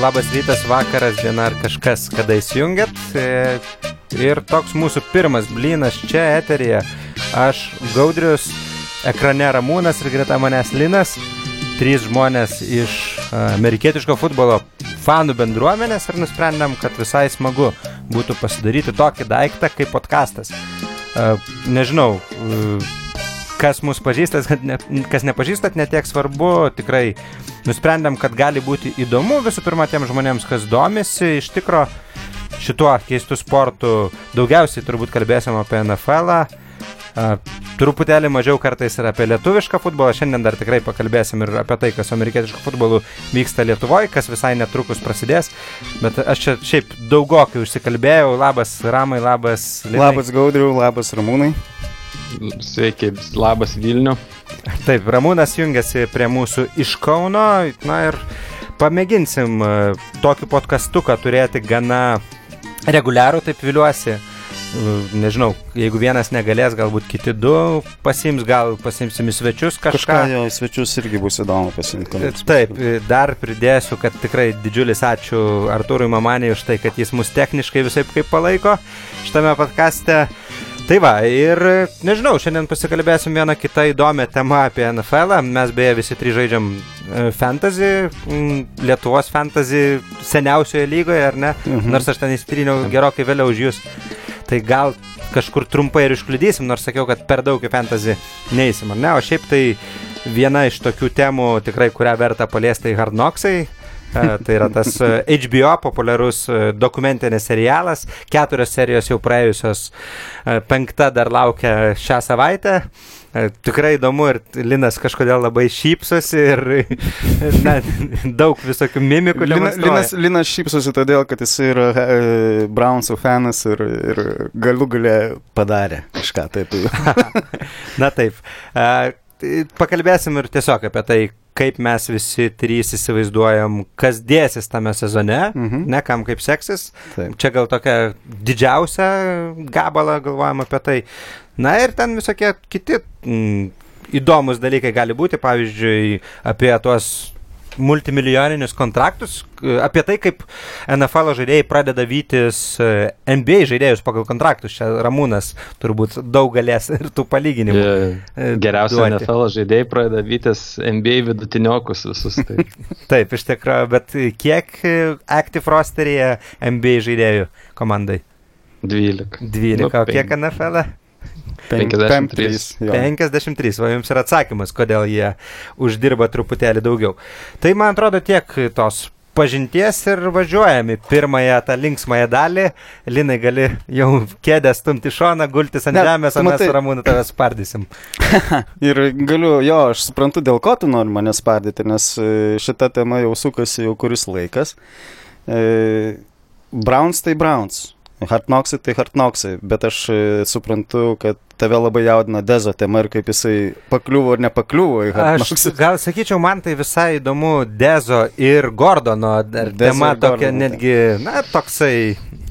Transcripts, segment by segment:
Labas rytas, vakaras, diena ar kažkas, kada įsijungiat. E, Ir toks mūsų pirmas blynas čia eterija. Aš Gaudrius, ekrane Ramūnas ir greta manęs Linas. Trys žmonės iš amerikietiško futbolo fanų bendruomenės ir nusprendėm, kad visai smagu būtų pasidaryti tokį daiktą kaip podcastas. Nežinau, kas mus pažįstat, ne, kas nepažįstat, netiek svarbu, tikrai nusprendėm, kad gali būti įdomu visų pirma tiem žmonėms, kas domisi, iš tikro šituo keistu sportu daugiausiai turbūt kalbėsim apie NFL. -ą. Truputėlį mažiau kartais ir apie lietuvišką futbolą, šiandien dar tikrai pakalbėsim ir apie tai, kas su amerikietišku futbolu vyksta Lietuvoje, kas visai netrukus prasidės, bet aš čia šiaip daugokai užsikalbėjau, labas Ramai, labas Linai. Labas Gaudriu, labas Ramūnai. Sveiki, labas Vilniu. Taip, Ramūnas jungiasi prie mūsų iš Kauno, na ir pamėginsim e, tokį podkastuką turėti gana reguliarų, taip viliuosi. Nežinau, jeigu vienas negalės, galbūt kiti du pasims, gal pasimsim į svečius kažką. Kažką jo, į svečius irgi bus įdomu pasimti. Taip, dar pridėsiu, kad tikrai didžiulis ačiū Arturui Mamanį už tai, kad jis mus techniškai visai kaip palaiko šitame podkaste. Tai va, ir nežinau, šiandien pasikalbėsim vieną kitą įdomią temą apie NFL. -ą. Mes beje visi trys žaidžiam e, fantasy, Lietuvos fantasy seniausioje lygoje, ar ne? Mhm. Nors aš ten įsitryniau gerokai vėliau už jūs. Tai gal kažkur trumpai ir iškliudysim, nors sakiau, kad per daug į fantasy neįsim, ar ne? O šiaip tai viena iš tokių temų tikrai, kurią verta paliesti, tai Hard Knocksai Tai yra tas HBO populiarus dokumentinis serialas, keturios serijos jau praėjusios, penkta dar laukia šią savaitę. Tikrai įdomu ir Linas kažkodėl labai šypsosi ir na, daug visokių mimikų. Lina, Linas, Linas šypsosi todėl, kad jis yra e, Brownsų fanas ir, ir galų galę padarė kažką taip. na taip. Pakalbėsim ir tiesiog apie tai, kaip mes visi trys įsivaizduojam, kas dėsis tame sezone, mhm. ne kam kaip seksis. Taip. Čia gal tokia didžiausia gabala galvojam apie tai. Na ir ten visokie kiti mm, įdomus dalykai gali būti, pavyzdžiui, apie tuos multimilijoninius kontraktus, apie tai, kaip NFL žaidėjai pradeda vytis e, NBA žaidėjus pagal kontraktus. Čia Ramūnas turbūt daug galės ir tų palyginimų. Yeah. Geriausiai NFL žaidėjai pradeda vytis NBA vidutiniokus visus. Tai. Taip, iš tikrųjų, bet kiek Active rosteryje NBA žaidėjų komandai? 12. 12, nu, o kiek NFL? -e? 53. 53, o jums yra atsakymas, kodėl jie uždirba truputėlį daugiau. Tai man atrodo tiek tos pažinties ir važiuojame pirmąją tą linksmąją dalį. Linai gali jau kėdę stumti šoną, gultis ant ne, žemės, o mes ramūnų tave spardysim. ir galiu, jo, aš suprantu, dėl ko tu nori mane spardyti, nes e, šita tema jau sukasi jau kuris laikas. E, Browns tai Browns. Hartnoksai tai Hartnoksai, bet aš e, suprantu, kad tave labai jaudina Dezo tema ir kaip jisai pakliuvo ir nepakliuvo į Hartnoksai. Aš gal sakyčiau, man tai visai įdomu Dezo ir Gordono Dezo tema ir tokia Gordon, netgi, na, toksai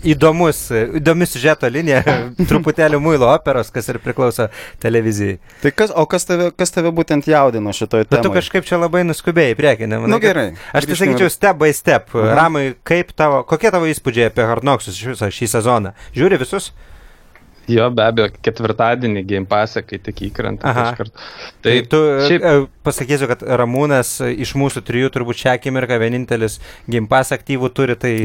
įdomus, įdomi sužeto linija, truputėlį muilo operos, kas ir priklauso televizijai. Tai kas, o kas tave, kas tave būtent jaudino šitoje temoje? Bet tu kažkaip čia labai nuskubėjai į priekį, nemanau. Na nu, gerai. Aš tai sakyčiau step by step. Uh -huh. Ramai, kaip tavo, kokie tavo įspūdžiai apie viso šį sezoną? Žiūri visus? Jo, be abejo, ketvirtadienį Game Pass'e, kai tik įkrenta. Tai, tai tu šiaip... E, pasakysiu, kad Ramūnas iš mūsų trijų turbūt šią akimirką vienintelis Game Pass aktyvų turi, tai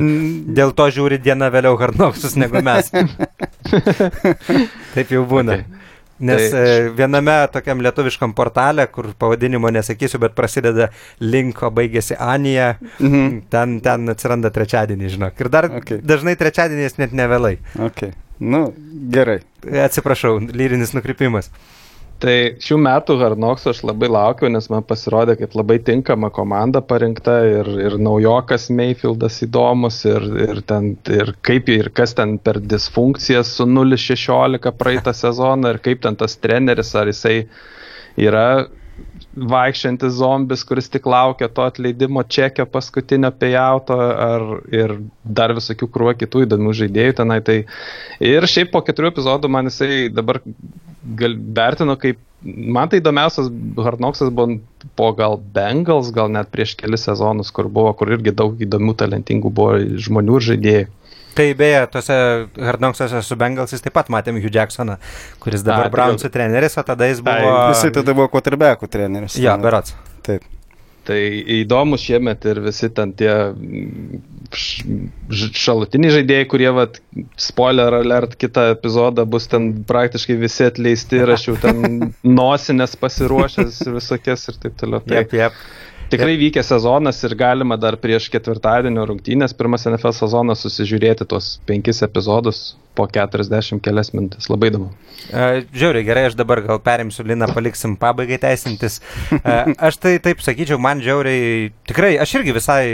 dėl to žiūri dieną vėliau Hardnoxus negu mes. Taip jau būna. Okay. Nes tai... E, viename tokiam lietuviškam portale, kur pavadinimo nesakysiu, bet prasideda linko, baigėsi Anija, mhm. ten, ten atsiranda trečiadienį, žinok. Ir dar okay. dažnai trečiadieniais net nevėlai. Okay. Nu, gerai. Atsiprašau, lyrinis nukrypimas. Tai šių metų Harnoks aš labai laukiu, nes man pasirodė, kad labai tinkama komanda parinkta ir, ir naujokas Mayfieldas įdomus ir, ir, ten, ir kaip ir kas ten per disfunkcijas su 0-16 praeitą sezoną ir kaip ten tas treneris, ar jisai yra vaikščiantis zombis, kuris tik laukia to atleidimo čekio paskutinio pejauto ar ir dar visokių kruo kitų įdomių žaidėjų tenai. Tai ir šiaip po keturių epizodų man jisai dabar gal, vertinu kaip, man tai įdomiausias Harnoksas buvo po gal Bengals, gal net prieš kelis sezonus, kur buvo, kur irgi daug įdomių talentingų buvo žmonių ir žaidėjų. Tai beje, tuose Hardnoksose su Bengalsais taip pat matėm Hugh Jacksoną, kuris dabar Brownsų treneris, o tada jis buvo... Ai, jisai tada buvo quarterbackų treneris. Jo, berots. Taip. Tai įdomu šiemet ir visi ten tie šalutiniai žaidėjai, kurie, vat, spoiler alert, kitą epizodą bus ten praktiškai visi atleisti ir aš jau ten nosinės pasiruošęs ir visokias ir taip toliau. Tai, yep, yep. Tikrai vykęs sezonas ir galima dar prieš ketvirtadienio rungtynės, pirmas NFL sezonas, susižiūrėti tuos penkis epizodus po 40 kelias minutės. Labai įdomu. Žiauriai gerai, aš dabar gal perimsiu Liną, paliksim pabaigai teisintis. Aš tai taip sakyčiau, man žiauriai, tikrai, aš irgi visai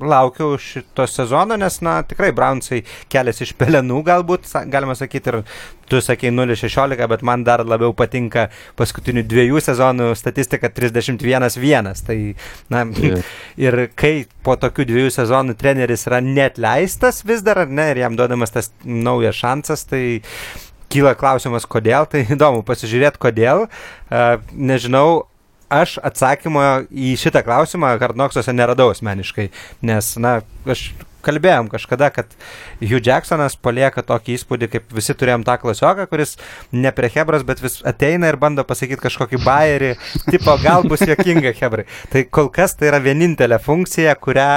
laukiau šito sezono, nes, na, tikrai Brownsai keliasi iš pelenų, galbūt, galima sakyti, ir tu sakei 0-16, bet man dar labiau patinka paskutinių dviejų sezonų statistika 31-1. Tai, na, yeah. ir kai po tokių dviejų sezonų treneris yra net leistas vis dar, ne, ir jam duodamas tas naujas šansas, tai kyla klausimas, kodėl, tai įdomu pasižiūrėti, kodėl. Nežinau, aš atsakymo į šitą klausimą Hardnoxuose neradau asmeniškai, nes, na, aš kalbėjom kažkada, kad Hugh Jacksonas palieka tokį įspūdį, kaip visi turėjom tą klasioką, kuris ne prie Hebras, bet vis ateina ir bando pasakyti kažkokį bairį, tipo gal bus jokinga Hebrai. Tai kol kas tai yra vienintelė funkcija, kurią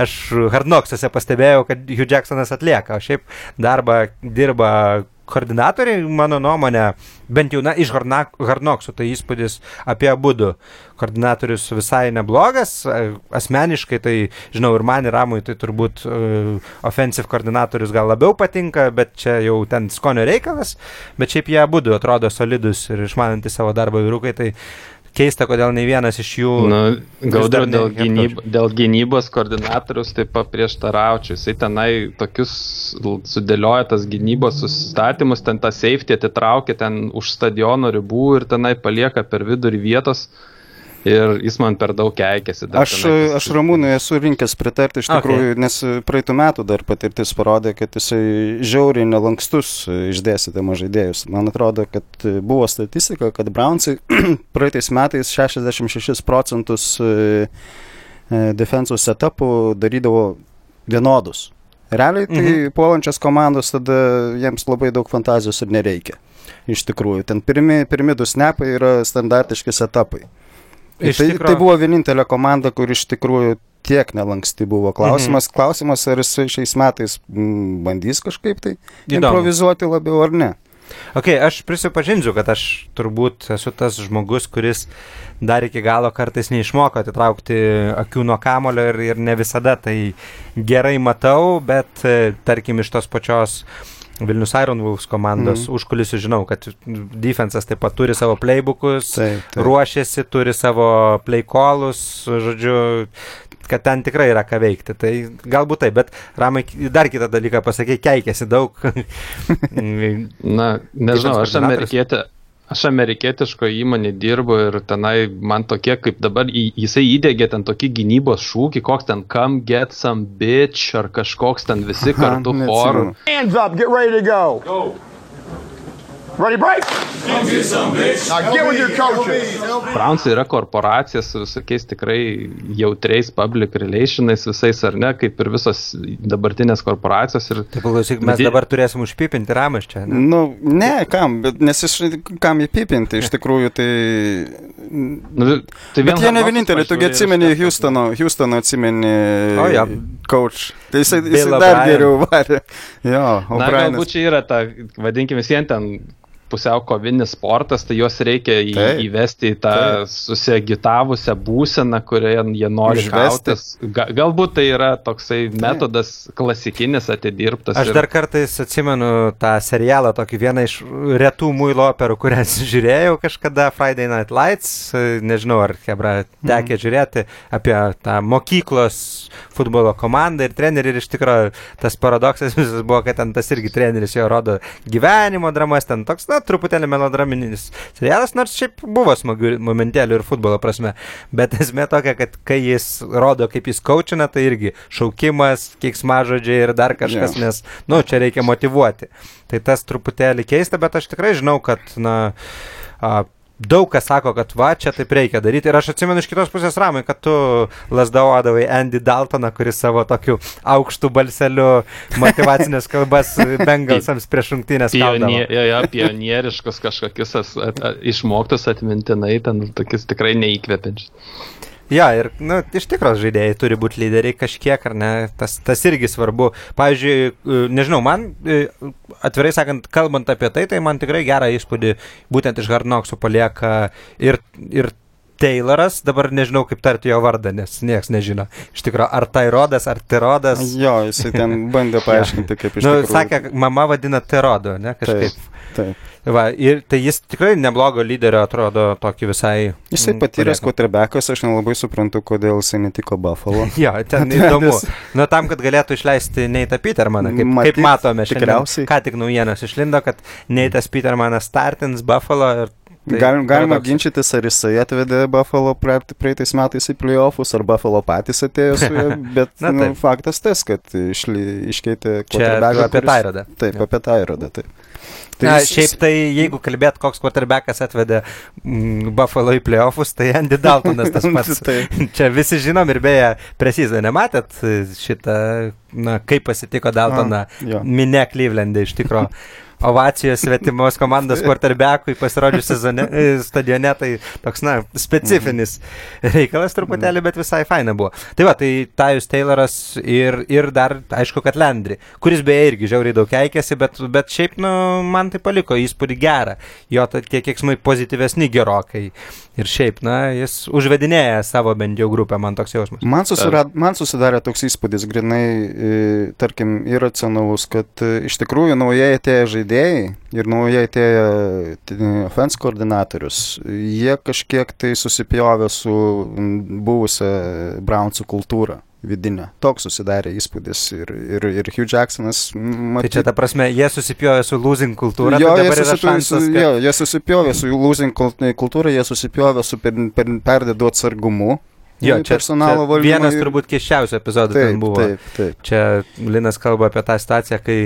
aš Hardnoxuose pastebėjau, kad Hugh Jacksonas atlieka, o šiaip darbą dirba koordinatoriai, mano nuomonė, bent jau na, iš Harnoksų, tai įspūdis apie abu du koordinatorius visai neblogas. Asmeniškai, tai žinau, ir man ir Ramui, tai turbūt uh, offensive koordinatorius gal labiau patinka, bet čia jau ten skonio reikalas. Bet šiaip jie abu du atrodo solidus ir išmanantys savo darbą vyrukai. Tai keista, kodėl nei vienas iš jų. Nu, Gaudriu dėl, gynyb, dėl gynybos koordinatorius taip paprieštaraučiau. Jisai tenai tokius sudėlioja tas gynybos sustatymus, ten tą safety atitraukia ten už stadiono ribų ir tenai palieka per vidurį vietos. Ir jis man per daug keikėsi. Aš, aš Ramūnui esu rinkęs pritarti iš tikrųjų, okay. nes praeitų metų dar patirtis parodė, kad jisai žiauriai nelankstus išdėstydama žaidėjus. Man atrodo, kad buvo statistika, kad Brownsai praeitais metais 66 procentus e, e, defensų setupų darydavo vienodus. Realiai tai mhm. puolančias komandos tada jiems labai daug fantazijos ir nereikia. Iš tikrųjų, ten pirmi, pirmi du snepai yra standartiški setapai. Tai, tikro... tai buvo vienintelė komanda, kur iš tikrųjų tiek nelanksti buvo. Klausimas, mhm. klausimas ar jis šiais metais m, bandys kažkaip tai Įdomu. improvizuoti labiau ar ne. Ok, aš prisipažinsiu, kad aš turbūt esu tas žmogus, kuris dar iki galo kartais neišmoko atitraukti akių nuo kamulio ir, ir ne visada tai gerai matau, bet tarkim iš tos pačios uh, Vilnius Iron Wolves komandos mm. užkulisių žinau, kad defensas taip pat turi savo playbookus, taip, taip. ruošiasi, turi savo playcallus, žodžiu, kad ten tikrai yra ką veikti. Tai galbūt taip, bet Ramai dar kitą dalyką pasakė, keikėsi daug. Na, nežinau, aš amerikietė. Aš amerikietiško įmonė dirbu ir tenai man tokie, kaip dabar jisai įdėgė ten tokį gynybos šūkį, koks ten come get some bitch ar kažkoks ten visi kartu choru. Hands up, get ready to go. go. Ready break? Brownsai yra korporacija su visokiais tikrai jautriais public relationais visais, ar ne, kaip ir visos dabartinės korporacijos. Ir... Taip, klausyk, mes dabar turėsim užpipinti ramas čia. Ne? Nu, ne, kam, bet, nes iš, kam įpipinti, iš tikrųjų, tai... Nu, tai bet jie ne vieninteliai, tugi atsimeni Houstono, Houstono atsimeni oh, ja. coach. Tai jisai, jisai dar geriau varė. Jo, o Na, galbūt čia yra ta, vadinkime, vien ten pusiau kovinis sportas, tai juos reikia į, taip, įvesti į tą taip. susiagitavusią būseną, kurioje jie nori kautis. Ga, galbūt tai yra toksai taip. metodas klasikinis atidirbtas. Aš ir... dar kartais atsimenu tą serialą, tokį vieną iš retų muilo operų, kurią žiūrėjau kažkada Friday Night Lights, nežinau ar Hebra tekė mm. žiūrėti apie tą mokyklos futbolo komandą ir trenerį ir iš tikrųjų tas paradoksas visas buvo, kad ten tas irgi treneris jo rodo gyvenimo dramas, ten toks, na, truputėlį melodraminis serialas, nors šiaip buvo smagių momentėlių ir futbolo prasme. Bet esmė tokia, kad kai jis rodo, kaip jis kočina, tai irgi šaukimas, keiksmažodžiai ir dar kažkas, yeah. nes, nu, čia reikia motivuoti. Tai tas truputėlį keista, bet aš tikrai žinau, kad, na, a, daug kas sako, kad va, čia taip reikia daryti. Ir aš atsimenu iš kitos pusės ramai, kad tu lasdavodavai Andy Daltoną, kuris savo tokiu aukštų balseliu motivacinės kalbas Bengalsams prieš rungtynės. Pionier, jo, jo, pionieriškus kažkokius at, at, išmoktus atmintinai, ten tokius tikrai neįkvepiančius. Ja, ir, nu, iš tikros žaidėjai turi būti lyderiai kažkiek, ar ne, tas, tas irgi svarbu. Pavyzdžiui, e, nežinau, man, e, atvirai sakant, kalbant apie tai, tai man tikrai gerą įspūdį būtent iš Hardnoksų palieka ir, ir Tayloras, dabar nežinau kaip tarti jo vardą, nes niekas nežino. Iš tikrųjų, ar tai rodas, ar terodas. Jo, jisai ten bandė paaiškinti, kaip iš nu, tikrųjų. Sakė, mama vadina terodu, ne kažkaip. Taip. Taip. Va, ir tai jis tikrai neblogo lyderio atrodo tokį visai. Jisai patyręs quarterbackas, aš nelabai suprantu, kodėl jisai netiko Buffalo. jo, ten įdomu. Na, tam, kad galėtų išleisti Neitą Petermaną, kaip, Matyt, kaip matome šiandien. Ką tik naujienos išlindo, kad Neitas Petermanas startins Buffalo ir Tai Galim, galima paradoks. ginčytis, ar jisai atvedė Buffalo praeitais metais į playoffs, ar Buffalo patys atėjo su juo, bet Na, nu, faktas tas, kad išly, iškeitė Čia apie Tairodą. Taip, apie Tairodą, taip. Tai Na, jis... šiaip tai, jeigu kalbėt, koks quarterbackas atvedė mm, Buffalo į playoffs, tai Andy Daltonas tas pats. tai. Čia visi žinom ir beje, precizą nematėt šitą, na, kaip pasitiko Daltoną minė Cleveland'e iš tikrųjų. ovacijos svetimos komandos quarterbackui pasirodžius sezone, e, stadione, tai toks, na, specifinis reikalas truputėlį, bet visai faina buvo. Tai va, tai Tajus Tayloras ir, ir dar, aišku, kad Landry, kuris beje irgi žiauriai daug keikėsi, bet, bet šiaip, nu, man tai paliko įspūdį gerą. Jo tie kieksmai pozityvesni gerokai. Ir šiaip, na, jis užvedinėja savo bent jau grupę, man toks jausmas. Man, susirad, man susidarė toks įspūdis, grinai, e, tarkim, iracionalus, kad e, iš tikrųjų naujai atėję žaidėjai žaidėjai ir naujai atėję offense koordinatorius, jie kažkiek tai susipjovė su buvusią Brownsų kultūrą vidinę. Toks susidarė įspūdis ir, ir, ir Hugh Jacksonas. Matyt, tai čia ta prasme, jie susipjovė su losing kultūra. Jo, tai jie, susipjovė, šansas, kad... jo, jie susipjovė su losing kultūra, jie susipjovė su per, per, perdėdu atsargumu. Jo, čia personalo valdymas. Vienas ir... turbūt keščiausių epizodų taip, ten buvo. Taip, taip. Čia Linas kalba apie tą situaciją, kai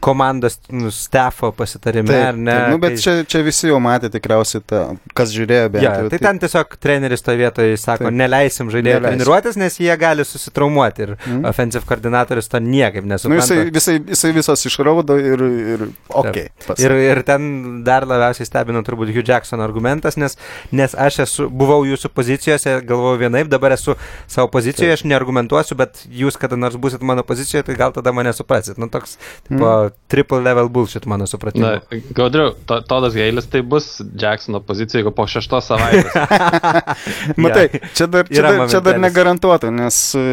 komandos nu, stafo pasitarime, taip, ar ne? Taip, nu, bet kai... čia, čia visi jau matė tikriausiai, tą, kas žiūrėjo, bet... Ja, tai taip. ten tiesiog treneris toje vietoje sako, taip. neleisim žaidėjų treniruotis, nes jie gali susitraumuoti ir mm. offensive koordinatorius to niekaip nesupranta. Nu, jisai, jisai, jisai visas išraudo ir, ir ok. Ir, ir ten dar labiausiai stebino turbūt Hugh Jackson argumentas, nes, nes aš esu, buvau jūsų pozicijose, galvoju vienaip, dabar esu savo pozicijoje, taip. aš neargumentuosiu, bet jūs kada nors busit mano pozicijoje, tai gal tada mane suprasit. Nu, toks, tipo, mm triple level bullshit, mano supratimu. Na, Gaudriu, to, Todas Gailis tai bus Jacksono pozicija, jeigu po šeštos savaitės. Matai, čia dar, čia dar, čia dar negarantuota, nes e,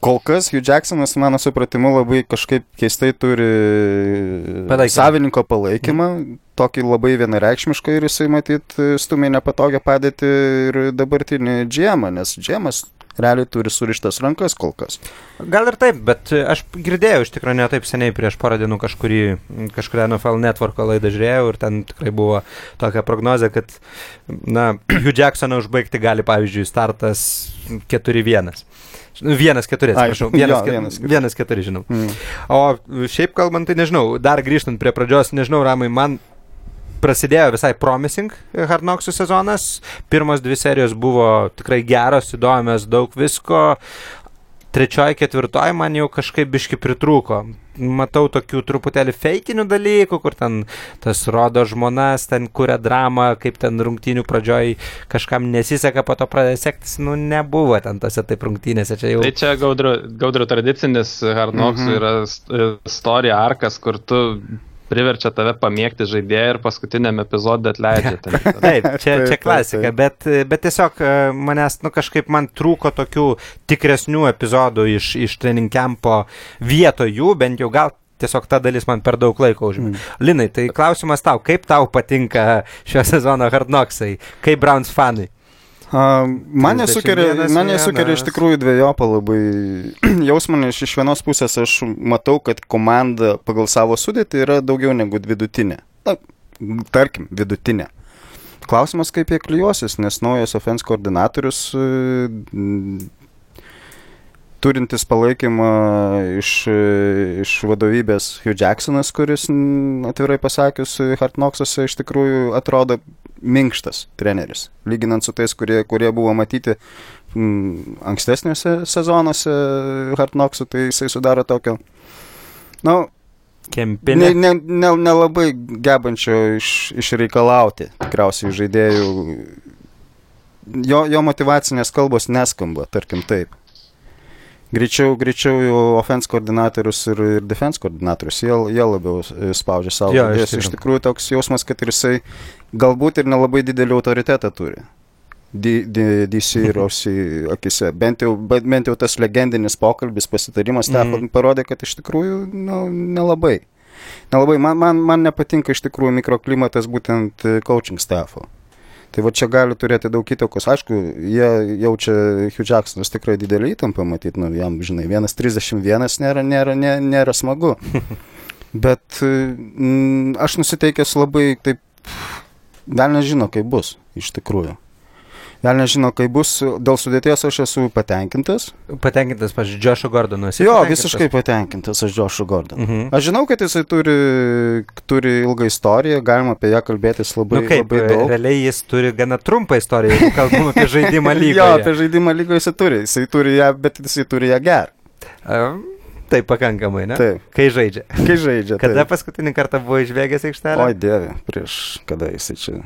kol kas Hugh Jacksonas, mano supratimu, labai kažkaip keistai turi Palaikymą. savininko palaikymą, tokį labai vienareikšmišką ir jisai matyt stumė nepatogią padėtį ir dabartinį džiemą, nes džiemas realiai turi surištas rankas kol kas. Gal ir taip, bet aš girdėjau iš tikrųjų ne taip seniai prieš porą dienų kažkurį, kažkurią NFL networko laidą žiūrėjau ir ten tikrai buvo tokia prognozė, kad, na, Hugh Jacksoną užbaigti gali, pavyzdžiui, startas 4-1. Vienas keturi, atsiprašau. Vienas, jo, vienas, keturi. vienas keturi, žinau. Mm. O šiaip kalbant, tai nežinau, dar grįžtant prie pradžios, nežinau, Ramai, man prasidėjo visai promising Hard Knocksų sezonas. Pirmos dvi serijos buvo tikrai geros, įdomios, daug visko. Trečioji, ketvirtoji man jau kažkaip biški pritrūko. Matau tokių truputėlį feikinių dalykų, kur ten tas rodo žmonas, ten kuria dramą, kaip ten rungtynių pradžioj kažkam nesiseka, po to pradėjo sektis, nu nebuvo ten tose taip rungtynėse. Čia jau... Tai čia gaudrio, gaudrio tradicinis Hard Knocks mm -hmm. yra istorija arkas, kur tu priverčia tave pamėgti žaidėją ir paskutiniam epizodui atleidžia. Taip, čia, čia klasika, bet, bet tiesiog e, manęs, nu kažkaip man trūko tokių tikresnių epizodų iš, iš training campo vietoj jų, bent jau gal tiesiog ta dalis man per daug laiko užima. Mm. Linai, tai klausimas tau, kaip tau patinka šio sezono Hard Knocksai, kaip Browns fanai? Man nesukeria, man nesukeria iš tikrųjų dviejopą labai jausmą, nes iš vienos pusės aš matau, kad komanda pagal savo sudėtį yra daugiau negu vidutinė. Na, tarkim, vidutinė. Klausimas, kaip jie klijuosis, nes naujas offense koordinatorius e, turintis palaikymą iš, iš vadovybės Hugh Jacksonas, kuris, atvirai pasakius, Hard Knox'ose iš tikrųjų atrodo minkštas treneris, lyginant su tais, kurie, kurie buvo matyti m, ankstesniuose sezonuose Hard Knox'ų, tai jisai sudaro tokio, na, nu, Kempinė. Nelabai ne, ne, ne labai gebančio iš, išreikalauti tikriausiai žaidėjų. Jo, jo motivacinės kalbos neskamba, tarkim taip. Greičiau, greičiau offense koordinatorius ir, ir defense koordinatorius, jie, jie labiau spaudžia savo Jo, žaidėjus. iš tikrųjų toks jausmas, kad ir jisai galbūt ir nelabai didelį autoritetą turi. D- D- DC ir OC akise. Bent jau, bent jau tas legendinis pokalbis, pasitarimas Mhm. Stafford parodė, kad iš tikrųjų nu, nelabai. Nelabai. Man, man, man nepatinka iš tikrųjų mikroklimatas būtent e, coaching staffo. Tai va čia gali turėti daug įtakos. Aišku, jie jaučia Hugh Jacksonas tikrai didelį įtampą, matyt, nu, jam, žinai, 1.31 nėra, nėra, nėra, nėra smagu. Bet mm, aš nusiteikęs labai taip, gal nežino, kaip bus iš tikrųjų. Gal nežino, kaip bus, dėl sudėties aš esu patenkintas. Patenkintas, pažiūrėjau, Džošo Gordono. esi Jo, patenkintas? visiškai patenkintas aš Džošu Gordonu. Mhm. Aš žinau, kad jisai turi, turi ilgą istoriją, galima apie ją kalbėtis labai, Nu kaip, labai daug. realiai jis turi gana trumpą istoriją, jeigu kalbam apie žaidimą lygoje. Jo, apie žaidimą lygoje jisai turi, jisai turi ją, bet jisai turi ją gerą. A, Taip, pakankamai, ne? Taip. Kai žaidžia. Kai žaidžia. Kada taip. paskutinį kartą buvo išvėgęs aikštelę? Oi dieve, prieš kada jisai čia.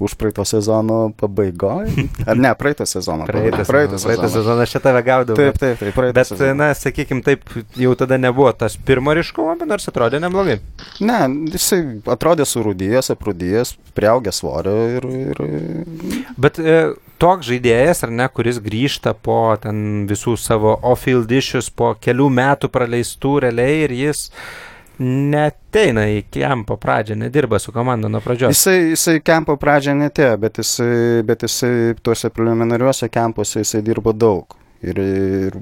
Už praeito sezono pabaigoje? Ar ne, praeito sezono Praeitą Praeito sezoną. Praeitą sezoną aš čia tave gaudavau. Taip, taip, taip, praeito Bet, sezono. na, sakykim, taip, jau tada nebuvo tas pirmo ryškumo, bet nors atrodė neblogai. Ne, jisai atrodė surūdyjęs, aprūdyjęs, prieaugęs svorio ir... ir... Bet e, toks žaidėjas, ar ne, kuris grįžta po ten visų savo off-field issues, po kelių metų praleistų realiai ir jis neteina į kempo pradžią, nedirba su komanda nuo pradžios. Jisai, jisai kempo pradžią netėjo, bet jisai, bet jisai tuose preliminariuose kempuose jisai dirbo daug. Ir, ir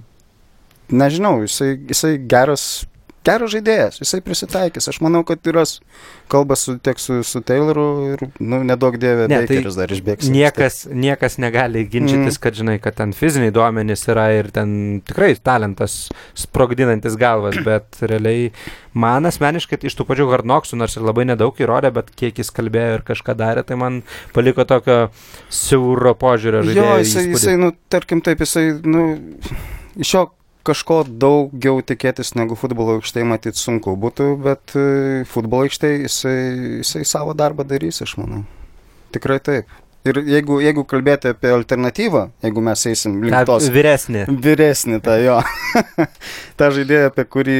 nežinau, jisai, jisai geras, geras žaidėjas, jisai prisitaikys. Aš manau, kad yra kalba su, tiek su, su Tayloru ir, nu, nedaug dievė, Ne, ne, tai Bakeris dar išbėgs. Niekas, niekas negali ginčytis, Mm. kad žinai, kad ten fiziniai duomenys yra ir ten tikrai talentas sprogdinantis galvas, bet realiai man asmeniškai iš tų pačių Hardnoksų, nors ir labai nedaug įrodė, bet kiek jis kalbėjo ir kažką darė, tai man paliko tokio siauro požiūrio Jo, žaidėjo. jisai, įspūdį. jisai, nu, tarkim taip, jisai, nu, iš jo kažko daugiau tikėtis negu futbolo aikštėje matyti sunku būtų, bet e, futbolo aikštėje jisai, jisai savo darbą darys, aš manau. Tikrai taip. Ir jeigu, jeigu kalbėti apie alternatyvą, jeigu mes eisim link Ta tos vyresnė. vyresnį tą jo, tą žaidėją, apie kurį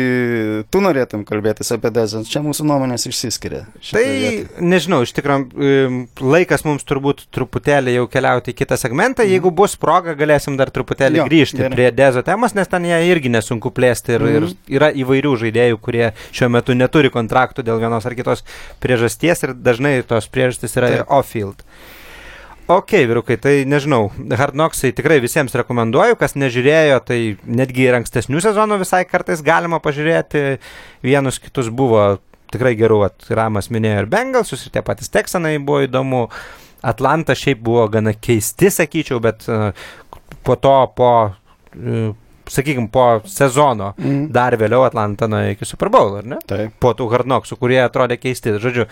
tu norėtum kalbėtis, apie Dezant, čia mūsų nuomonės išsiskiria. Tai vietoj. nežinau, iš tikrųjų laikas mums turbūt truputėlį jau keliauti į kitą segmentą. Jeigu bus proga, galėsim dar truputėlį. Jo, grįžti gerai. prie Dezo temos, nes ten ją irgi nesunku plėsti ir, ir Mhm. yra įvairių žaidėjų, kurie šiuo metu neturi kontraktų dėl vienos ar kitos priežasties ir dažnai tos priežastys yra ir Taip. off-field. Ok, vyrukai, tai nežinau, Hard Knocksai tikrai visiems rekomenduoju, kas nežiūrėjo, tai netgi ir ankstesnių sezonų visai kartais galima pažiūrėti, vienus kitus buvo tikrai gerų, Ramas minėjo ir Bengalsus, ir tie patys Teksanai buvo įdomu, Atlanta šiaip buvo gana keisti, sakyčiau, bet uh, po to, po, uh, sakykime, po sezono Mhm. dar vėliau Atlanta nuėjo iki Super Bowl, ar ne? Taip. po tų Hardnoksų, kurie atrodė keisti. Žodžiu,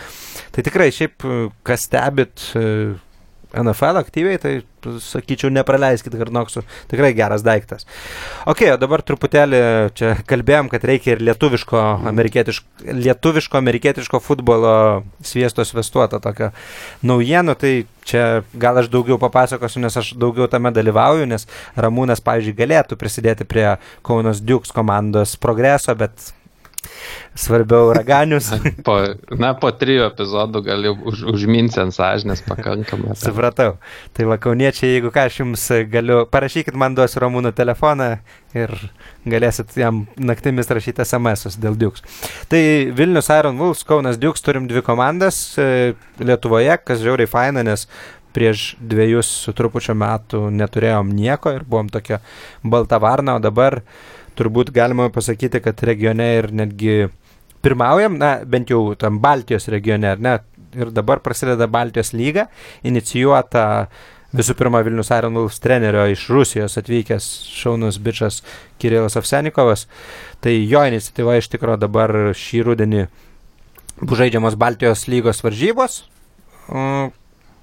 tai tikrai šiaip, e, kas stebit e, NFL aktyviai, tai sakyčiau, nepraleiskit Hardnoksų. Tikrai geras daiktas. Ok, o dabar truputėlį čia kalbėjom, kad reikia ir lietuviško, amerikietiško, lietuviško, amerikietiško futbolo sviesto svestuoto tokio naujienų. Tai čia gal aš daugiau papasakosiu, nes aš daugiau tame dalyvauju, nes Ramūnas, pavyzdžiui, galėtų prisidėti prie Kaunas Dukes komandos progreso, bet svarbiau raganius. Po, na, po trijų epizodų galiu už, užminti ant sąžinės pakankamai. Supratau. Tai va, kauniečiai, jeigu ką, aš jums galiu, parašykit man duosiu Ramūno telefoną ir galėsit jam naktimis rašyti SMS dėl Dukes. Tai Vilnius Iron Wolves, Kaunas Dukes, turim dvi komandas e, Lietuvoje, kas žiauriai faina, nes prieš dviejus su trupučio metų neturėjom nieko ir buvom tokia balta varna, o dabar turbūt galima pasakyti, kad regione ir netgi pirmaujam, na, bent jau tam Baltijos regione, ar ne, ir dabar prasideda Baltijos lyga, inicijuota visų pirma Vilnius Wolves trenerio iš Rusijos atvykęs šaunus bičias Kirilas Avsenikovas. Tai jo iniciatyva iš tikrųjų dabar šį rudenį bus žaidžiamos Baltijos lygos varžybos.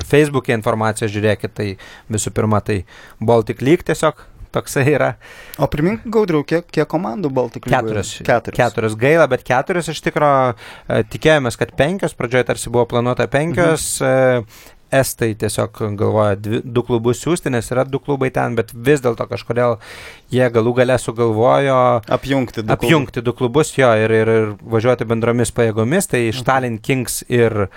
Facebook'e informaciją žiūrėkit, tai visų pirma, tai Baltic League tiesiog toksai yra. O primink, Gaudriau, kiek, kiek komandų Baltic League? Keturios. Keturios. Keturios gaila, bet keturios iš tikrųjų tikėjomės, kad penkios, pradžioje tarsi buvo planuota penkios. Mhm. Estai tiesiog galvoja dvi, du klubus siūsti, nes yra du klubai ten, bet vis dėlto kažkodėl jie galų gale sugalvojo apjungti du, apjungti klubus. du klubus jo ir, ir, ir važiuoti bendromis pajėgomis, tai mhm. Stalin Kings ir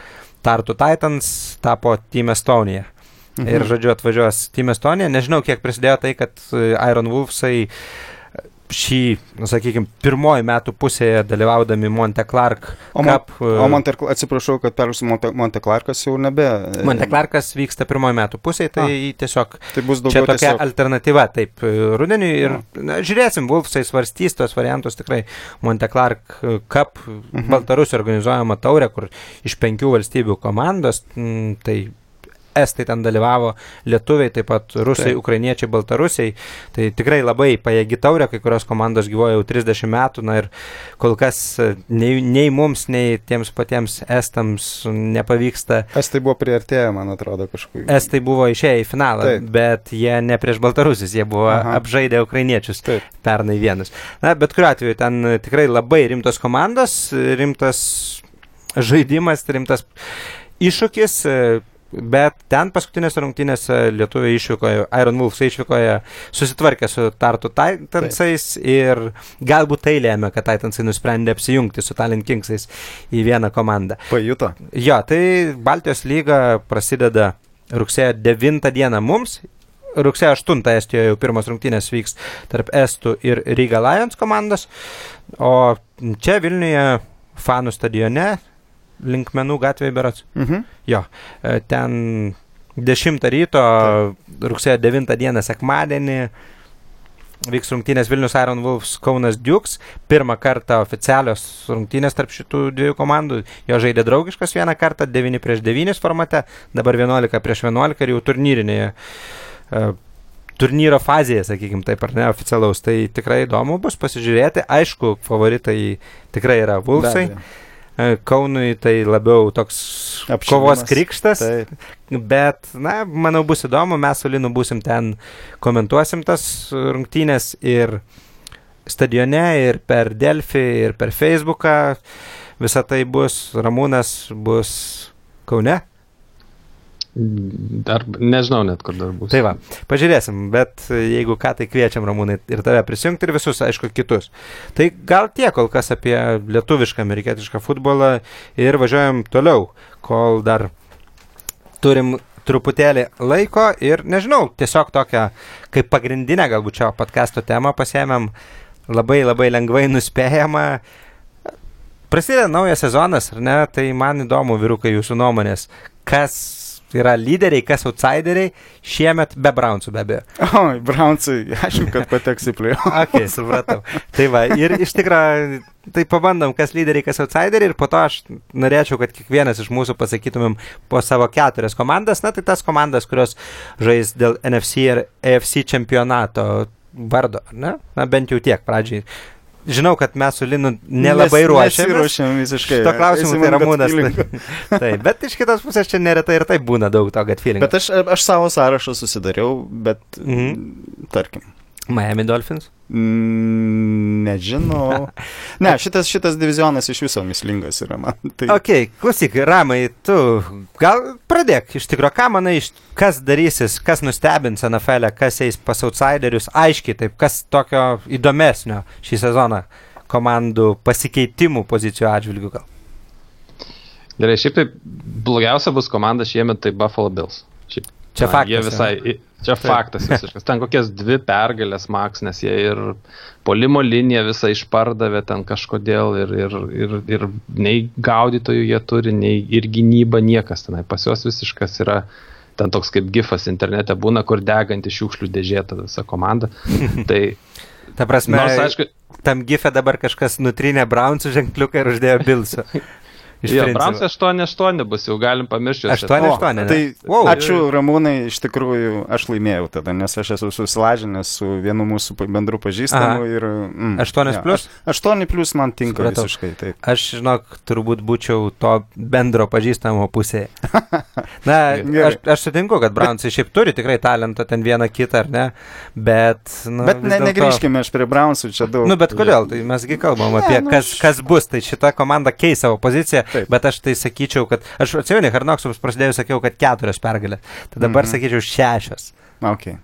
Tartu Titans tapo Team Estonia. Mhm. Ir, žodžiu, atvažiuos Team Estonia. Nežinau, kiek prisidėjo tai, kad e, Iron Wolfsai šį, nu, sakykime, pirmoji metų pusėje dalyvaudami Monte Clark. O, Cup, o e, Monte, atsiprašau, kad perėsiu Monte, Monte Clarkas jau nebe. Monte Clarkas vyksta pirmoji metų pusėje, tai A, tiesiog tai bus daugiau. Čia tokia tiesiog... alternatyva, taip, e, rudeniui ir na, žiūrėsim, Wolfsai svarstys tos variantus tikrai. Monte Clark Cup, mhm. Baltarusių organizuojama taurė, kur iš penkių valstybių komandos, tai estai ten dalyvavo, lietuviai, taip pat rusai, taip. ukrainiečiai, baltarusiai. Tai tikrai labai pajėgi taurė, kai kurios komandos gyvoja jau 30 metų, na ir kol kas e, nei, nei mums, nei tiems patiems estams nepavyksta. Estai buvo priartėję, man atrodo, kažkaip. Estai buvo išėję į finalą, taip. bet jie ne prieš baltarusius, jie buvo Aha. apžaidę ukrainiečius taip. pernai vienus. Na, bet kuriuo atveju ten tikrai labai rimtos komandos, rimtas žaidimas, rimtas iššūkis Bet ten paskutinėse rungtynėse lietuviai išvykoje, Iron Wolves išvykoje susitvarkė su Tartu Titansais Taip. ir galbūt tai lėmė, kad Titansai nusprendė apsijungti su Talent Kingsais į vieną komandą. Pajuto. Jo, tai Baltijos lyga prasideda rugsėjo 9 dieną mums. Rugsėjo 8 Estijoje jau pirmos rungtynės vyks tarp Estų ir Riga Lions komandos, o čia Vilniuje fanų stadione linkmenų gatvėje berots. Mhm. Jo, e, ten 10 ryto, Taip. rugsėjo 9 dieną sekmadienį vyks rungtynės Vilnius Iron Wolves Kaunas Dukes. Pirmą kartą oficialios rungtynės tarp šitų dviejų komandų. Jo žaidė draugiškas vieną kartą, 9 prieš 9 formate, dabar 11 prieš 11 ir jau turnyrinėje. Uh, turnyro fazėje, sakykime taip, ar ne, oficialaus. Tai tikrai įdomu bus pasižiūrėti. Aišku, favoritai tikrai yra Vulsai. Be abejo. E, Kaunui tai labiau toks Apšilimas. kovos krikštas, taip. bet, na, manau, bus įdomu, mes su Linu būsim ten, komentuosim tas rungtynės ir stadione, ir per Delfį, ir per Facebooką. Visą tai bus, Ramūnas bus Kaune. Dar nežinau net, kur dar bus. Tai va, pažiūrėsim, bet jeigu ką, tai kviečiam Ramūnai ir tave prisijungti ir visus, aišku, kitus. Tai gal tiek kol kas apie lietuvišką, amerikietišką futbolą ir važiuojam toliau, kol dar turim truputėlį laiko ir nežinau, tiesiog tokią kaip pagrindinę galbūt čia podcast'o temą pasėmėm labai labai lengvai nuspėjamą. Prasideda naujas sezonas, ar ne? Tai man įdomu, vyrukai, jūsų nuomonės. Kas yra lyderiai, kas outsideriai, šiemet be Brownsų be abejo. O, Brownsai, aišku, kad pateks į play. ok, supratau. Tai va, ir iš tikrųjų, tai pabandom, kas lyderiai, kas outsideriai, ir po to aš norėčiau, kad kiekvienas iš mūsų pasakytumėm po savo keturias komandas, na tai tas komandas, kurios žais dėl NFC ir AFC čempionato vardo, ne? Na bent jau tiek pradžiai žinau, kad mes su Linu nelabai Nes, ruošiamės. Ruošiam visiškai. Šito klausimu tai Ramūnas. taip, bet iš kitos pusės čia neretai ir taip būna daug to gut feeling. Bet aš, aš savo sąrašą susidariau, bet mhm. tarkim. Miami Dolphins? Mm, nežinau. Ne, šitas, šitas divizionas iš viso mislingas yra man. Tai... Ok, klausyk, Ramai, tu gal pradėk iš tikrųjų, ką manai, kas darysis, kas nustebins NFL, e, kas eis pas outsiderius, aiškiai taip, kas tokio įdomesnio šį sezoną komandų pasikeitimų pozicijų atžvilgių gal. Gerai, šiaip tai blogiausia bus komanda šiemet tai Buffalo Bills. Šiaip, Čia faktas. Jie visai, Čia Taip. faktas visiškas. Ten kokias dvi pergalės Maks, nes jie ir polimo liniją visą išpardavė ten kažkodėl ir, ir, ir, ir nei gaudytojų jie turi, nei ir gynyba niekas tenai. Pas juos visiškas yra ten toks kaip gifas internete būna, kur deganti šiukšlių dėžėta visa komanda. tai Ta prasme, nors, aišku, tam gifė dabar kažkas nutrynė Brownsų ženkliuką ir uždėjo Bilsų. Iš Jo. Browns 8-8 bus, jau galim pamiršti. juos. 8-8. O, aštuoni, ne? Tai Wow. ačiū Ramūnai, iš tikrųjų aš laimėjau tada, nes aš esu susilažinęs su vienu mūsų bendru pažįstamu ir... Mm, Aštuonios plius? aš- Aštuoni plus man tinka Supratau. visiškai, taip. Aš, žinok, turbūt būčiau to bendro pažįstamo pusėje. Na, aš, aš sutinku, kad Brownsai šiaip turi tikrai talentą ten vieną kitą, ar ne? Bet, nu, Bet ne, negrįžkime aš prie Brownsų, čia daug. Nu, bet kodėl? Tai mesgi kalbam Ne, apie nu, kas, kas bus. Tai šita komanda keis savo poziciją, Taip. bet aš tai sakyčiau, kad aš atsimenu, Harnoksams prasidėjus sakiau, kad keturios pergalės. Tai dabar Mhm. sakyčiau šešios. Okay.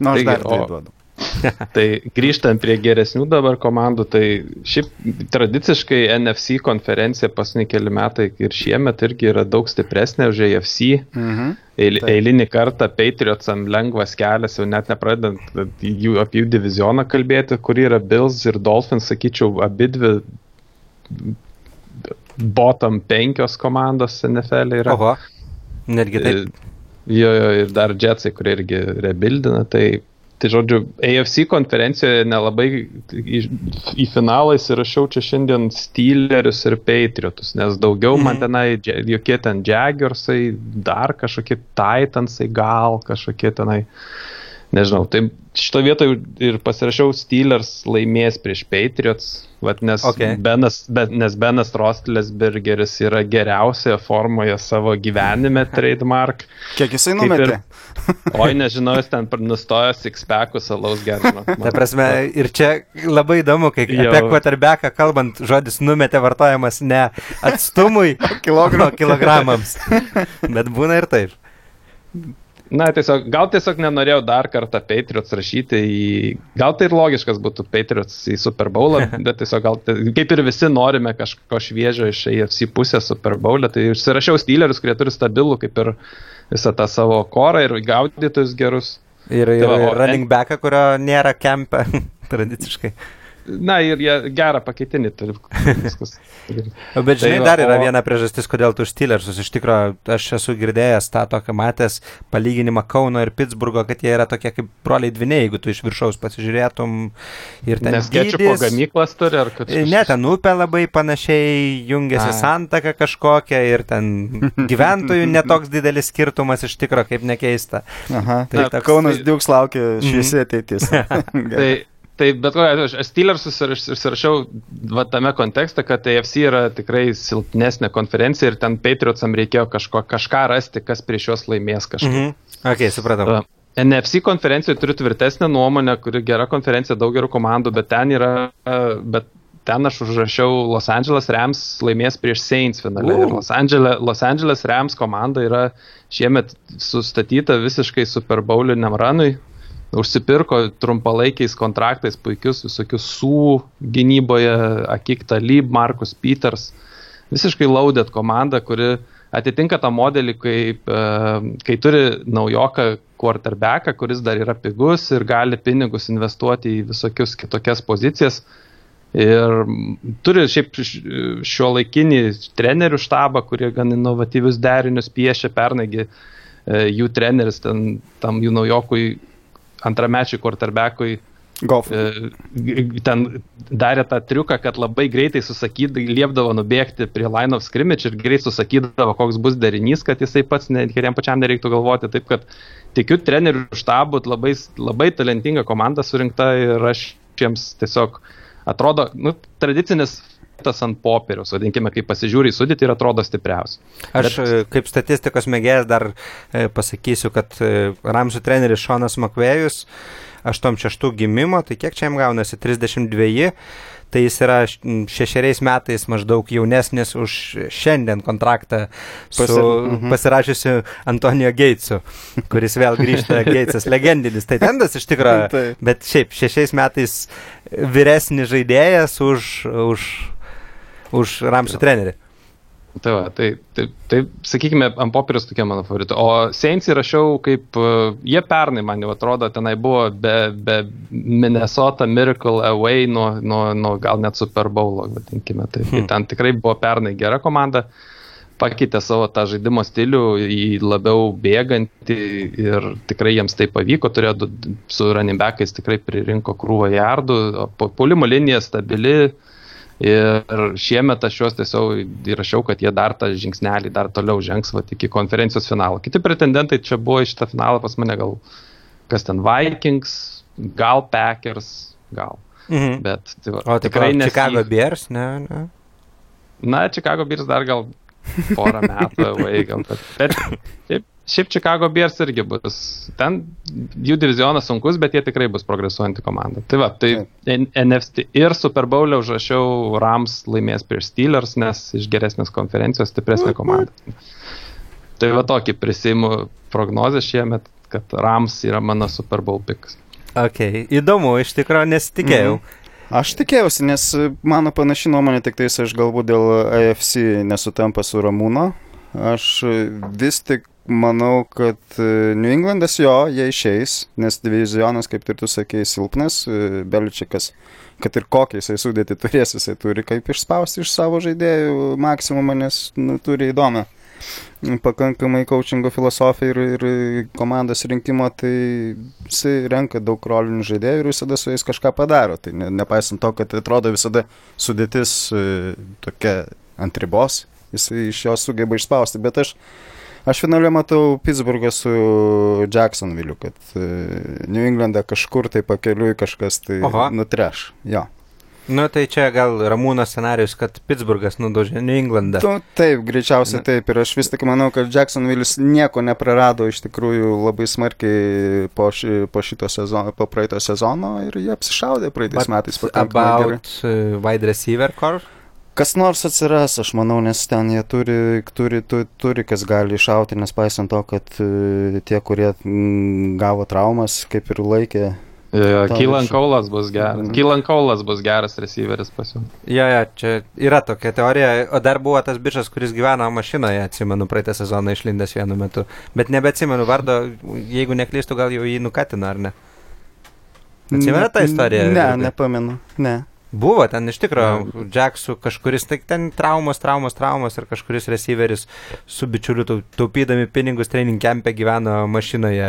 Na, aš Taigi, dar tai o- duodu. Tai grįžtant prie geresnių dabar komandų, tai šiaip tradiciškai NFC konferencija pasni keli metai ir šiemet irgi yra daug stipresnė už AFC. Mhm. Eil, eilinį kartą Patriotsam lengvas kelias, jau net nepradedant jų, apie jų divizioną kalbėti, kur yra Bills ir Dolphins, sakyčiau, abi dvi bottom penkios komandos NFL yra. Oho. Netgi taip. Jo, jo, ir dar Jetsai, kurie irgi rebuildina. Tai, tai žodžiu, AFC konferencijoje nelabai į, į finalą įsirašiau čia šiandien Steelerius ir Patriotus, nes daugiau man Mhm. tenai, jokie ten Jaguarsai, dar kažkokie Titansai, gal kažkokie tenai. Nežinau, tai šito vietoje ir pasirašiau Steelers laimės prieš Patriots, vat, nes, Okay. Benas, be, nes Benas Rostlesbergeris yra geriausioje formoje savo gyvenime trademark. Kiek jisai Kaip ir- numetė? Oi, nežinau, jis ten nustojo sixpackus alaus gerino. Ta prasme, ir čia labai įdomu, kai Jo. apie quarterbacką kalbant, žodis numetė vartojamas ne atstumui, Kilogramų. o kilogramams. Bet būna ir taip. Na, tiesiog, gal tiesiog nenorėjau dar kartą Patriots rašyti į... Gal tai ir logiškas būtų Patriots į Super Bowlą, bet tiesiog gal, tai- kaip ir visi norime kažko šviežio iš AFC pusės Super Bowl'e, tai užsirašiau Steelerius, kurie turi stabilų kaip ir visą tą savo korą ir gaudytojus gerus. Ir, ir, Tai va, o running backą, kurio nėra kempe tradiciškai. Na ir jie gerą pakeitinį turi. Viskas. Bet žinai, Tai dar yra o- viena priežastis, kodėl tu Steelersus. Iš tikrųjų, aš esu girdėjęs tą tokią matęs palyginimą Kauno ir Pittsburgo, kad jie yra tokie kaip broliai dviniai, jeigu tu iš viršaus pasižiūrėtum. Ir ten Nes dydis- gamyklas turi, ar kad... Ne, ten upė labai panašiai jungiasi santaka kažkokia ir ten gyventojų netoks didelis skirtumas iš tikro, kaip nekeista. Aha. Tai Tai toks- Kaunas Diuks laukia Mhm. šviesi ateitis. Tai, tai bet ko, aš aš Steelers susiraš- susirašiau va, tame kontekste, kad AFC yra tikrai silpnesnė konferencija ir ten Patriotsam reikėjo kažko, kažką rasti, kas prieš juos laimės kažką. Mhm. Ok, supratau. Va. NFC konferencijoje turiu tvirtesnę nuomonę, kuri gera konferencija, daug gerų komandų, bet ten yra, e, bet ten aš užrašiau Los Angeles Rams laimės prieš Saints finale. U. Ir Los Angeles, Los Angeles Rams komanda yra šiemet sustatyta visiškai Super Bowliniam ranui. Užsipirko trumpalaikiais kontraktais puikius visokius su gynyboje, Akik Talib, Markus Peters. Visiškai loaded komanda, kuri atitinka tą modelį, kaip, e, kai turi naujoką quarterbacką, kuris dar yra pigus ir gali pinigus investuoti į visokius kitokias pozicijas. Ir turi šiaip šio laikinį trenerių štabą, kurie gan inovatyvius derinius piešia pernaigi. e, Jų treneris ten, tam jų naujokui antramečiui quarterbackui Golf. e, ten darė tą triuką, kad labai greitai susakydavo, liepdavo nubėgti prie line of scrimmage ir greit susakydavo, koks bus derinys, kad jisai pats, ne, kad jam pačiam nereiktų galvoti. Taip kad tikiu trenerių štabų, labai, labai talentinga komanda surinkta ir aš jiems tiesiog atrodo, nu, tradicinis tas ant popieriaus, vadinkime, kai pasižiūri į sudėtį ir atrodo stipriausias. Aš e, kaip statistikos mėgėjas dar e, pasakysiu, kad e, Ramsų treneris Šonas Makvėjus 86 gimimo, tai kiek čia jam gaunasi 32, tai jis yra šešeriais metais maždaug jaunesnis už šiandien kontraktą su Pasi- mhm. pasirašysiu Antonijo Geitsu, kuris vėl grįžta Geitsas, legendinis tai tendas iš tikrųjų, bet šiaip šešiais metais vyresnis žaidėjas už, už, už Ramsų trenerį. Tai, va, tai, tai, tai sakykime, ant popieriaus tokie mano favoritai. O Saints įrašiau kaip, uh, jie pernai man jau atrodo, tenai buvo be, be Minnesota Miracle Away nuo, nuo, nuo gal net Super Bowlo, vadinkime. Tai, tai Hmm. ten tikrai buvo pernai gera komanda, pakeitė savo tą žaidimo stilių į labiau bėgantį ir tikrai jiems tai pavyko, turėjo su running backais tikrai pririnko krūvą jardų, o po- puolimo linija stabili, Ir šiemet aš juos tiesiog įrašiau, kad jie dar tą žingsnelį dar toliau žengs va, iki konferencijos finalo. Kiti pretendentai čia buvo į šitą finalą pas mane gal kas ten Vikings, gal Packers, gal. Mhm. Bet tai va, O tai tikrai nes Chicago Bears, ne? ne? Na, Chicago Bears dar gal porą metų, vai, gal. Bet, bet šiaip, šiaip Chicago Bears irgi bus. Ten jų divizionas sunkus, bet jie tikrai bus progresuojanti komanda. Tai va, tai N- NFC ir Super Bowl užrašiau Rams laimės prieš Steelers, nes iš geresnės konferencijos stipresnė komanda. Tai va tokį prisimu prognozę šiemet, kad Rams yra mano Super Bowl pikas. Ok, įdomu, iš tikrųjų nesitikėjau. Mhm. Aš tikėjausi, nes mano panaši nuomonė, tik tais aš galbūt dėl AFC nesutampa su Ramūno. Aš vis tik manau, kad e, New Englandas jo, jie išeis, nes divizionas, kaip ir tu sakei, silpnas, e, Beličikas, kad ir kokią jisai sudėti turės, jisai turi kaip išspausti iš savo žaidėjų maksimumą, nes nu, turi įdomią pakankamai coachingo filosofiją ir, ir komandos rinkimo, tai jisai renka daug rolinių žaidėjų ir visada su jais kažką padaro. Tai ne, nepaisant to, kad atrodo visada sudėtis e, tokia ant ribos, jisai iš jos sugeba išspausti. Bet aš, aš finale matau Pittsburghą su Jacksonville, kad e, New Englandą kažkur tai pakeliui kažkas tai Oho. nutreš. Jo. Nu tai čia gal Ramūno scenarius, kad Pittsburghas nudožė New Englandą. Tu, taip, greičiausiai taip. Ir aš vis tik manau, kad Jacksonville'is nieko neprarado iš tikrųjų labai smarkiai po, ši, po šito sezono, po praeito sezono ir jie apsišaudė praeitais But metais. About uh, wide receiver core. Kas nors atsiras, aš manau, nes ten jie turi, turi, tu, turi kas gali iššauti, nes paisant to, kad e, tie, kurie mm, gavo traumas, kaip ir laikė. Ta Kylan viršų. Kaulas bus geras. Mhm. Kylan Kaulas bus geras receiveris pas jums. Jo, jo, čia yra tokia teorija. O dar buvo tas bičias, kuris gyveno mašinoje, atsimenu, praeitą sezoną išlindęs vienu metu. Bet nebeatsimenu vardo, jeigu neklystu, gal jau jį nukatino, ar ne? Atsimena tą istoriją? Ne, nepamenu. Ne. Buvo ten iš tikrųjų, Jacksų kažkuris, tai ten traumos, traumos, traumos ir kažkuris receiveris su bičiuliu tau- taupydami pinigus training camp'e gyveno mašinoje,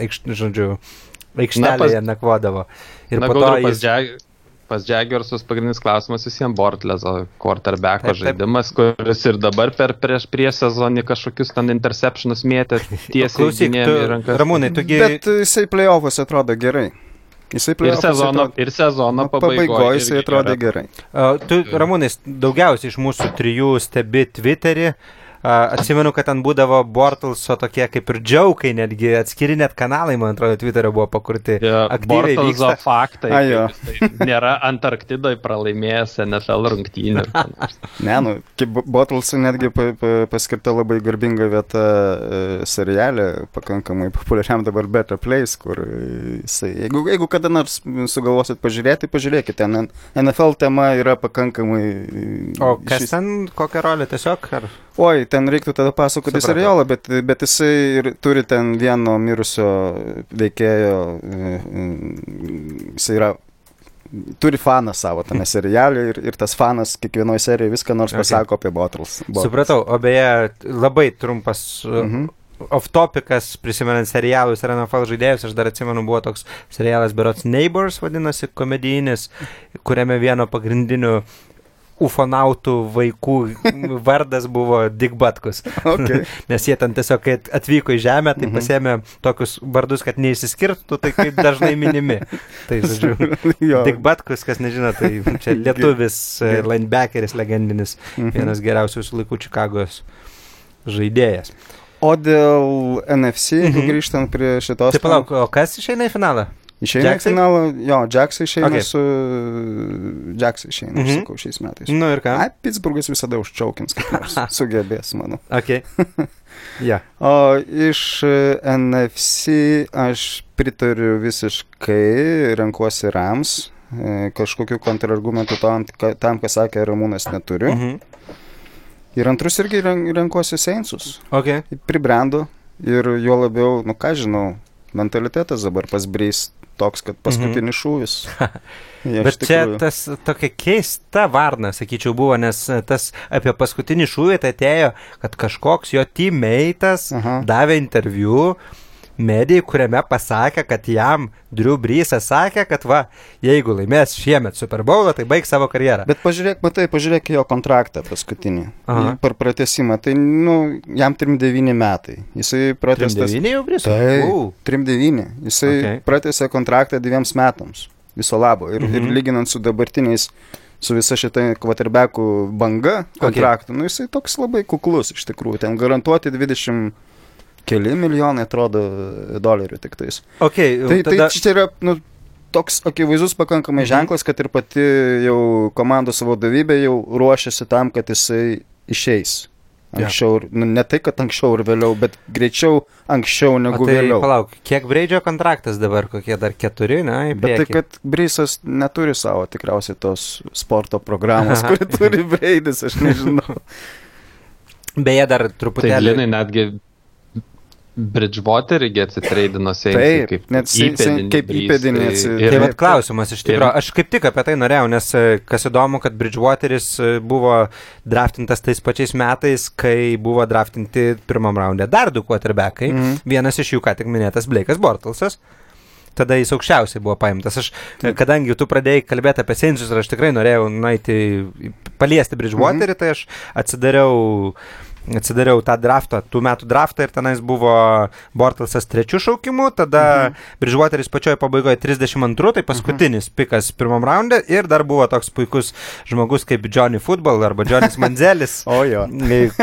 aikš, žodžiu, aikštelėje nakvodavo. Ir Na, po to pas, jis... Jag, pas Jaguarsus pagrindinis klausimas visiems Bortlezo quarterbacko Taip, taip. žaidimas, kuris ir dabar per prieš prie sezonį kažkokius ten interceptionus mėtė tiesiai Klausyk, tu, į rankas. Ramūnai, tugi... Bet jisai playoffs atrodo gerai. Jisai Ir sezono, atrodo- ir sezono pabaigoje. pabaigoje jisai atrodė gerai. A, Tu, Ramūnai, daugiausiai iš mūsų trijų stebi Twitterį. A, Atsimenu, kad ten būdavo Bortalso tokie kaip ir džiaukai, netgi atskiri net kanalai, man atrodo, Twitterio buvo pakurti. Aktyviai Bortalzo vyksta. faktai. Ai, jo. kaip jisai Nėra Antarktidoje pralaimėjęs NFL rungtynių. Ne, nu, kaip Bottlesui netgi pa, pa, paskirta labai garbinga vieta e, serialė, pakankamai populiariam dabar Better Place, kur jisai, jeigu, jeigu kada nors sugalvosit pažiūrėti, pažiūrėkite, ten NFL tema yra pakankamai... e, O kas išvis- ten, kokią rolę tiesiog? Ar... Oi, ten reiktų tada pasakoti Supratau. serialą, bet, bet jisai ir turi ten vieno mirusio veikėjo, e, e, jisai yra, turi faną savo tame serialė ir, ir tas fanas kiekvienoje serijoje viską nors Okay. pasako apie Bottles. Supratau, o beje, labai trumpas Mhm. mhm. off-topikas, prisimenant serialus ir NFL žaidėjus, aš dar atsimenu, buvo toks serialas Berots Neighbors, vadinasi, komedijinis, kuriame vieno pagrindinių ufonautų vaikų vardas buvo Dick Batkus. Okay. Nes jie ten tiesiog, kai atvyko į Žemę, tai Mhm. pasėmė tokius vardus, kad neįsiskirtų, tai kaip dažnai minimi. Tai, žodžiu, jo. Dick Batkus, kas nežino, tai čia lietuvis e, linebackeris legendinis, Mhm. vienas geriausių visų laikų Čikagos žaidėjas. O dėl NFC, Mhm. grįžtant prie šitos... Tai palauk, o kas išeina į finalą? Išeina Jacksai? finalą, jo, Jacksai išeina Okay. okay. su... Jacksai išeina, mm. -hmm. sakau, šiais metais. Nu ir ką? Ai, Pittsburghas visada užčiaukins, kaip nors sugebės, manau. Ok. Ja. O iš e, NFC aš pritariu visiškai, renkuosi Rams. E, Kažkokių kontrargumentų tam, tam, ką sakė Ramūnas, neturiu. Mhm. Ir antrus irgi ren- renkuosi Seinsus. Ok. Pribrendo ir juo labiau, nu ką žinau, mentalitetas dabar pasbrys toks, kad paskutinis šūvis. Jie iš Bet čia tikrųjų- tas tokia keista varna, sakyčiau, buvo, nes e, tas apie paskutinį šūvį tai atėjo, kad kažkoks jo teammeitas davė interviu medijai, kuriame pasakė, kad jam Drew Breesas sakė, kad va, jeigu laimės šiemet Super Bowl, tai baigs savo karjerą. Bet pažiūrėk, matai, pažiūrėk jo kontraktą paskutinį. Aha. Per pratesimą. Tai, nu, jam 39 metai. Jisai pratestas. 39 jau Breesas? Taip, U. 39. Jisai Okay. pratęsė kontraktą dviems metams. Viso labo. Ir, mhm. ir lyginant su dabartiniais, su visa šita kvaterbekų banga kontraktų, okay. nu jisai toks labai kuklus iš tikrųjų. Ten garantuoti 20 keli milijonai, atrodo, dolerių tik tais. Okay, Tai, tai tada... čia yra, nu, toks akivaizdus pakankamai Mhm. ženklas, kad ir pati jau komandos vadovybė jau ruošiasi tam, kad jisai išeis. Anksčiau, ir- nu, ne tai, kad anksčiau ir vėliau, bet greičiau anksčiau O negu tai vėliau. palauk, kiek Breidžio kontraktas dabar, kokie dar keturi, na, į Bet tai, kad Brysas neturi savo tikriausiai tos sporto programos, kuri turi Breidis, aš nežinau. Beje, dar Tai truputėlį. Linai netgi Bridgewater'į atsitreidino Seimsui Taip, kaip net įpėdinį kaip įpėdinį tai- atsi- ir- Tai vad klausimas iš tikrųjų, aš kaip tik apie tai norėjau, nes e, kas įdomu, kad Bridgewateris e, buvo draftintas tais pačiais metais, kai buvo draftinti pirmam raunde dar du quarterbackai. Mhm. Vienas iš jų, ką tik minėtas, Blake'as Bortalsas. Tada jis aukščiausiai buvo paimtas. Aš, Taip. kadangi tu pradėjai kalbėti apie Seinsus ir aš tikrai norėjau nueiti, paliesti Bridgewaterį, Mhm. tai aš atsidariau atsidariau tą draftą, tų metų draftą ir tenais buvo Bortalsas trečių šaukimų, tada mhm. Bridgewateris pačioje pabaigoje 32, tai paskutinis mhm. pikas pirmam raunde ir dar buvo toks puikus žmogus kaip Johnny Football arba Johnny's Manzelis, O jo.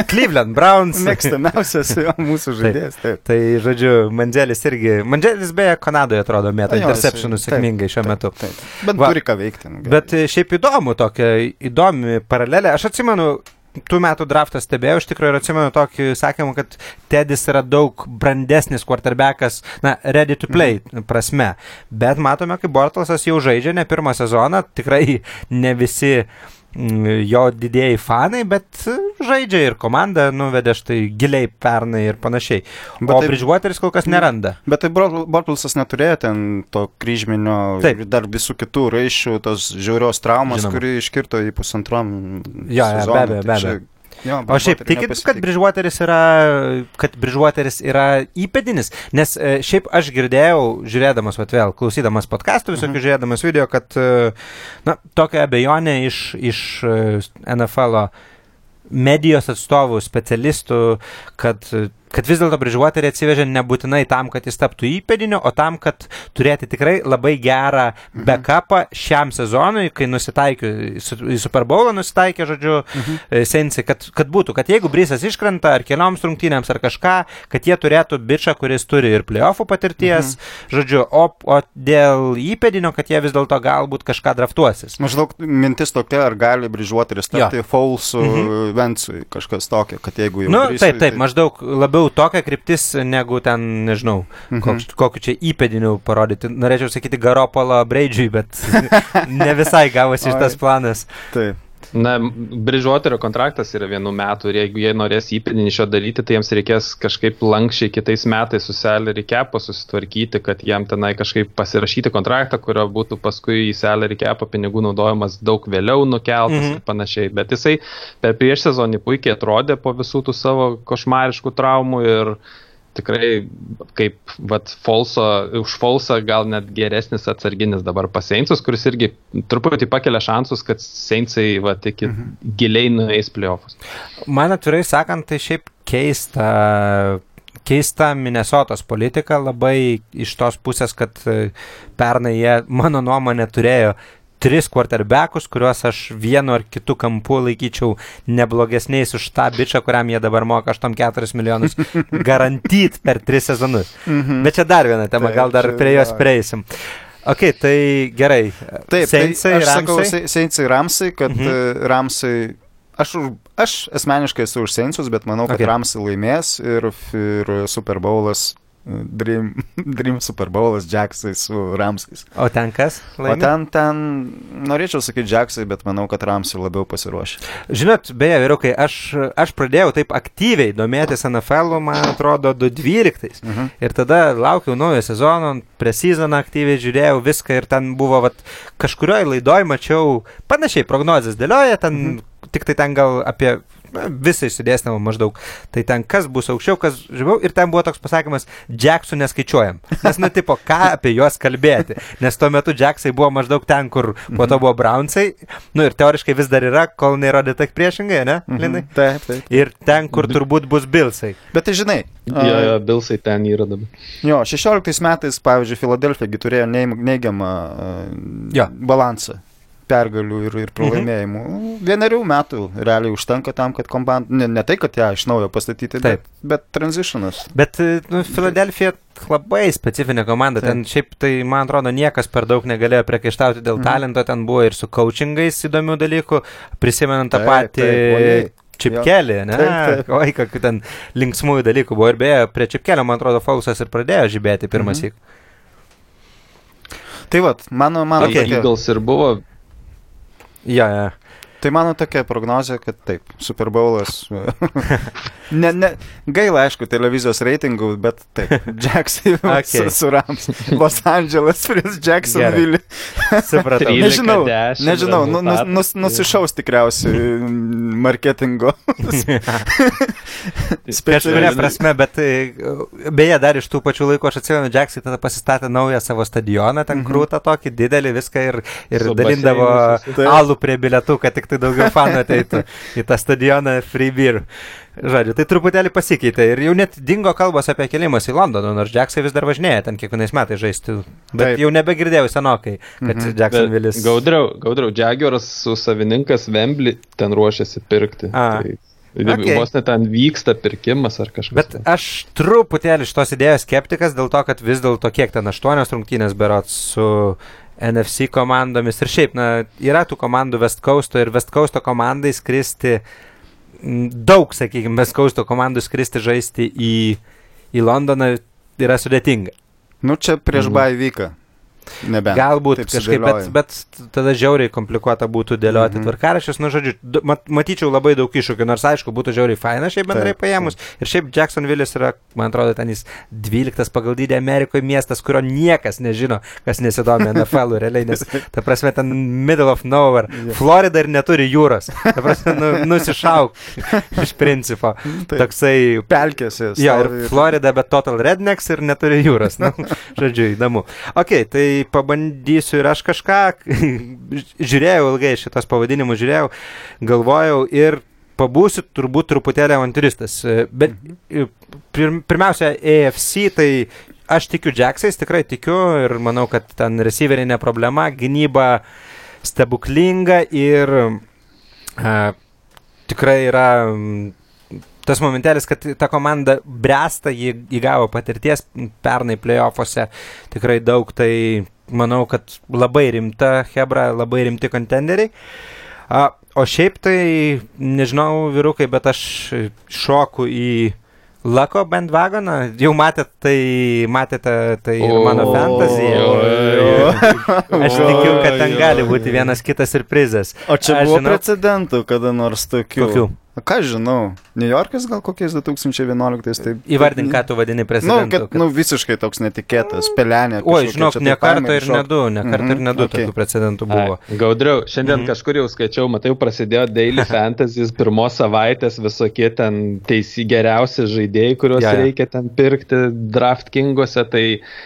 Cleveland Browns. Mėgstamiausias mūsų žaidėjas. Taip. Tai, žodžiu, Manzelis irgi, Manzelis beje Kanadoje atrodo interceptionus taip, sėkmingai šiuo taip, metu. Taip. Bet Va. Turi ką veikti. nu. Bet e, šiaip įdomu, tokia įdomi paralelė. Aš atsimenu, tų metų draftą stebėjau iš tikrųjų ir atsimenu tokį sakymą, kad Tedis yra daug brandesnis quarterbackas, na, ready to play Mhm. prasme. Bet matome, kaip Bortalsas jau žaidžia ne pirmą sezoną, tikrai ne visi mm, jo didėjai fanai, bet žaidžia ir komanda nuvedė štai giliai pernai ir panašiai. Bet o tai- Bridgewateris kol kas neranda. Bet tai Borpilsas neturėjo ten to kryžminio Taip. ir dar visų kitų raiščių, tos žiaurios traumos, Žinoma. kuri iškirto į pusantrom. Jo, jo, be abejo, be abejo. Jo, O šiaip tikit, kad Bridgewateris yra, kad Bridgewateris yra įpėdinis, nes e, šiaip aš girdėjau, žiūrėdamas, vat vėl, klausydamas podcastų, visokių mhm. žiūrėdamas video, kad, e, na, tokia abejonė iš, iš e, NFL medijos atstovų, specialistų, kad, kad vis dėlto Bridgewaterį atsivežė nebūtinai tam, kad jis taptų įpėdiniu, o tam, kad turėti tikrai labai gerą Mhm. backupą šiam sezonui, kai nusitaikė, į Super Bowlą nusitaikė, žodžiu, Mhm. e, Sensai, kad, kad būtų, kad jeigu Brysas iškrenta ar kelioms rungtynėms ar kažką, kad jie turėtų bičią, kuris turi ir playoffų patirties, Mhm. žodžiu, o, o dėl įpėdinio, kad jie vis dėlto galbūt kažką draftuosis. Maždaug mintis tokia, ar gali Bridgewateris tapti Faulsų Mhm. Vensui, kažkas tokio, kad jeigu jau... Na, nu, Brysui, taip, taip, maždaug labiau tokia kryptis negu ten, nežinau, Mhm. koks, kokiu čia įpėdiniu parodyti. Norėčiau sakyti Garopolo Breidžiui, bet ne visai gavosi šitas planas. Taip. Na, Bridgewaterio kontraktas yra vienų metų ir jeigu jie norės įpėdinį šio daryti, tai jiems reikės kažkaip lankščiai kitais metais su salary cap'o susitvarkyti, kad jam tenai kažkaip pasirašyti kontraktą, kurio būtų paskui į salary cap'o pinigų naudojimas daug vėliau nukeltas mhm. ir panašiai. Bet jisai per prieš sezonį puikiai atrodė po visų tų savo košmariškų traumų ir tikrai kaip vat, Folso, už Folsą gal net geresnis atsarginis dabar paseinsus, kuris irgi truputį pakelia šansus, kad Seinsai vat, iki mhm. giliai nueis playoffus. Man atvirai sakant, tai šiaip keista. Keista Minnesotos politika labai iš tos pusės, kad e, pernai jie, mano nuomonė, turėjo tris quarterbackus, kuriuos aš vienu ar kitu kampu laikyčiau neblogesniais už tą bičią, kuriam jie dabar moka 84 milijonus garantyt per tris sezonus. Mhm. Bet čia dar viena tema, Taip, gal dar prie jos jo. prieisim. Ok, tai gerai. Taip, Seinsai, tai aš sakau Ramsai? Se- Seinsai Ramsai, kad Mhm. mhm. Ramsai, aš, aš asmeniškai esu už Seinsus, bet manau, kad okay. Ramsai laimės ir, ir Super Bowlas, Dream, Dream Super Bowlas Jacksai su Ramsais. O ten kas? O laimi? ten, ten, norėčiau sakyti Jacksai, bet manau, kad Ramsai labiau pasiruošę. Žinot, beje, vyrukai, aš, aš pradėjau taip aktyviai domėtis NFL, man atrodo, 2012. Mhm. Ir tada laukiau naujo sezono, prie sezoną aktyviai žiūrėjau viską ir ten buvo, vat, kažkurioje laidoje mačiau panašiai prognozes dėlioja, ten Mhm. tik tai ten gal apie na, visai sudėsnavo maždaug. Tai ten kas bus aukščiau, kas žemiau. Ir ten buvo toks pasakymas, Jacksų neskaičiuojam. Nes, nu, tipo, ką apie juos kalbėti. Nes tuo metu Jacksai buvo maždaug ten, kur po to buvo Brownsai. Nu, ir teoriškai vis dar yra, kol neįrodė tik priešingai, ne? Linai? Taip, taip. Ir ten, kur turbūt bus Bilsai. Bet tai žinai, Jo, jo, Bilsai ten yra dabar. jo, 16 metais, pavyzdžiui, Filadelfija turėjo neim- neigiamą uh, balansą pergalių ir, ir pralaimėjimų. Mhm. Vienerių metų realiai užtenka tam, kad komanda, ne, ne tai, kad ją iš naujo pastatyti, Taip. bet, bet transitionas. Bet, nu, Filadelfija labai specifinė komanda. Ten šiaip tai, man atrodo, niekas per daug negalėjo priekaištauti dėl Mhm. talento. Ten buvo ir su coachingais įdomių dalykų. Prisimenant tą Taip, patį taip. Čipkelį, ne? Taip, taip. Oi, kokių ten linksmųjų dalykų buvo. Ir beje, prie Čipkelio, man atrodo, Fausas ir pradėjo žibėti pirmas Mhm. Tai vad, mano, mano, Okay. Eagles ir buvo Jo, jo. Tai mano tokia prognozija, kad taip, Super Bowlas. ne, ne, gaila, aišku, televizijos reitingų, bet taip, Jacksai Okay. su Rams. Los Angeles prieš Jacksonville. Supratau. 13. Nežinau, 10 nežinau, nu, nus, nus, nusišaus tikriausiai marketingo. Kažkuria prasme, bet e, beje, dar iš tų pačių laikų aš atsimenu, Jacksai tada pasistatė naują savo stadioną, ten Mhm. krūtą tokį didelį viską ir, ir dalindavo alų prie bilietų, kad tik tai daugiau fanų ateitų į tą stadioną Free Beer. Žodžiu, tai truputėlį pasikeitė ir jau net dingo kalbos apie kelimas į Londoną, nors Jacksai vis dar važinėja ten kiekvienais metais žaisti. Bet Taip. jau nebegirdėjau senokai, kad Mhm. Jacksonville'is. Gaudriau, gaudriau, Jaguars su savininkas Vembly ten ruošiasi pirkti. A. Tai, Okay. Vos net ten vyksta pirkimas ar kažkas. Bet aš truputėlį iš tos idėjos skeptikas dėl to, kad vis dėlto kiek ten aštuonios rungtynės berots su NFC komandomis ir šiaip, na, yra tų komandų West Coast ir West Coast komandai skristi, daug, sakykime, West Coast komandų skristi žaisti į, į Londoną yra sudėtinga. Nu, čia prieš mhm. Baivyką. Nebent. Galbūt taip kažkaip, bet, sudėlioji. bet tada žiauriai komplikuota būtų dėlioti Mhm. tvarkarašius. Nu, žodžiu, mat, matyčiau labai daug iššūkių, nors aišku, būtų žiauriai faina šiaip bendrai Taip, paėmus. Ir šiaip Jacksonville'is yra, man atrodo, ten jis 12 pagal dydį Amerikoje miestas, kurio niekas nežino, kas nesidomi NFL, -u, realiai, nes, ta prasme, ten middle of nowhere. Florida ir neturi jūros. Ta prasme, nu, nusišauk iš principo. Taip. Toksai Pelkėsi. Jo, ir Florida, bet Total Rednecks ir neturi jūros. Na, žodžiu, įdomu. Ok, tai pabandysiu ir aš kažką. Žiūrėjau ilgai šitos pavadinimus, žiūrėjau, galvojau ir pabūsiu turbūt truputėlį avanturistas. E, Bet e, pir, pirmiausia, AFC, tai aš tikiu Jacksais, tikrai tikiu ir manau, kad ten receiveriai ne problema, gynyba stebuklinga ir a, tikrai yra tas momentelis, kad ta komanda bręsta, jį įgavo patirties pernai playoffuose tikrai daug, tai manau, kad labai rimta Hebra, labai rimti kontenderiai. A, o šiaip tai, nežinau, vyrukai, bet aš šoku į Lako bandvagoną. Jau matėte, tai matėte, tai ir mano jo. Aš tikiu, kad ten gali būti vienas kitas surprizas. O čia Aš buvo žinau- precedentų, kada nors tokių. Kokių? O ką žinau, New Yorkas gal kokiais 2011, tai... Įvardink, ką tu vadini Nu, prezidentu. kad, nu, visiškai toks netikėtas, pelenė. Kažkokia, žinok, ne taip kaimai kartą ir ne du, ne kartą ir ne du Mhm, tokių okay. precedentų buvo. Ai, Gaudriau, šiandien Mhm. mhm. kažkur jau skaičiau, matai, prasidėjo Daily Fantasy, pirmos savaitės visokie ten teisy geriausi žaidėjai, kuriuos Ja, ja, reikia ten pirkti DraftKinguose, tai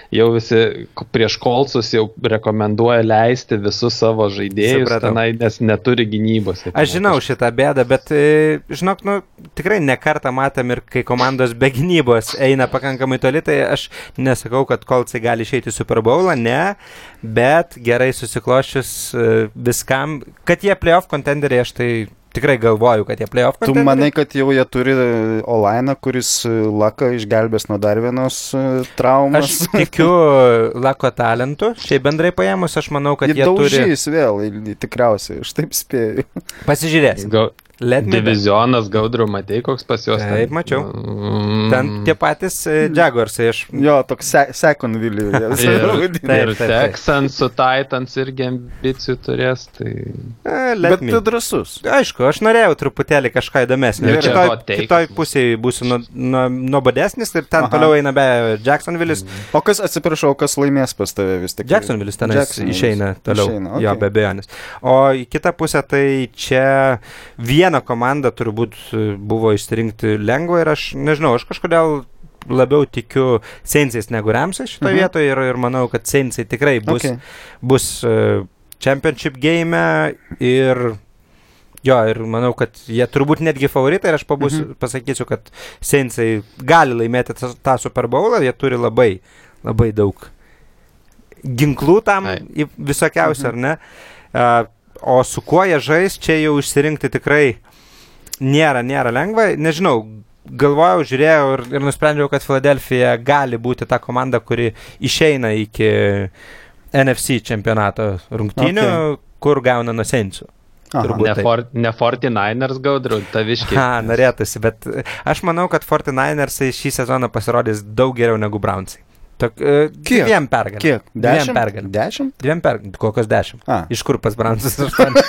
jau visi prieš kolsus jau rekomenduoja leisti visus savo žaidėjus Supratau. tenai, nes neturi gynybos. Aš žinau šitą bėdą, bet, e, žinok, nu, tikrai ne kartą matėm ir kai komandos be gynybos eina pakankamai toli, tai aš nesakau, kad kolcai gali išeiti į Super Bowlą, ne, bet gerai susiklošius e, viskam, kad jie playoff kontenderiai, aš tai tikrai galvoju, kad jie playoff Tu kontenderiai. manai, kad jau jie turi Olainą, kuris e, Laką išgelbės nuo dar vienos e, traumas? Aš tikiu Lako talentu, šiaip bendrai paėmus, aš manau, kad Jie jie turi... daužys vėl, tikriausiai, aš taip spėju. Pasižiūrėsim. Ga, Let me bet. divizionas Gaudriau, matei, koks pas juos. Taip, ten? mačiau. Mm, Ten tie patys e, Jaguarsai, aš... Jo, toks se second Willy. Ir, Taip, ir taip. Texans su Titans irgi ambicijų turės, tai... E, let Bet tu drasus. Aišku, aš norėjau truputėlį kažką įdomesnio. Ir Ir kitoj, kitoj pusėje būsiu nu- nu- nuobodesnis ir ten Aha. toliau eina be Jacksonvilis. O kas, atsiprašau, kas laimės pas tave vis tik? Jacksonvilis ten Jacksonvilis. išeina toliau. Išeina, Jo, okei. be abejonės. O į kitą pusę tai čia viena komanda turbūt e, buvo išsirinkti lengva ir aš nežinau, aš kažkodėl labiau tikiu Seinsais negu Ramsais šitoje Mhm. vietoje ir, ir manau, kad Seinsai tikrai bus, Okay. bus uh, championship game ir jo, ir manau, kad jie turbūt netgi favoritai ir aš pabus, Mhm. pasakysiu, kad Seinsai gali laimėti tą, tą Super Bowlą, jie turi labai, labai daug ginklų tam visokiausių, Mhm. ar ne? Uh, o su kuo jie žais, čia jau išsirinkti tikrai nėra, nėra lengva. Nežinau, galvojau, žiūrėjau ir, ir nusprendžiau, kad Filadelfija gali būti ta komanda, kuri išeina iki NFC čempionato rungtynių, okay. kur gauna nusensių. Ne, for, ne 49ers gaudriu, taviškiai. Ha, norėtųsi, bet aš manau, kad 49ersai šį sezoną pasirodys daug geriau negu Brownsai. Tok, uh, Kiek? Dviem pergalėm. Kiek? Dviem Dešimt? pergalėm. Dešimt? Dviem pergalėm. Kokios dešimt? A. Iš kur pas Brownsas aštuoni?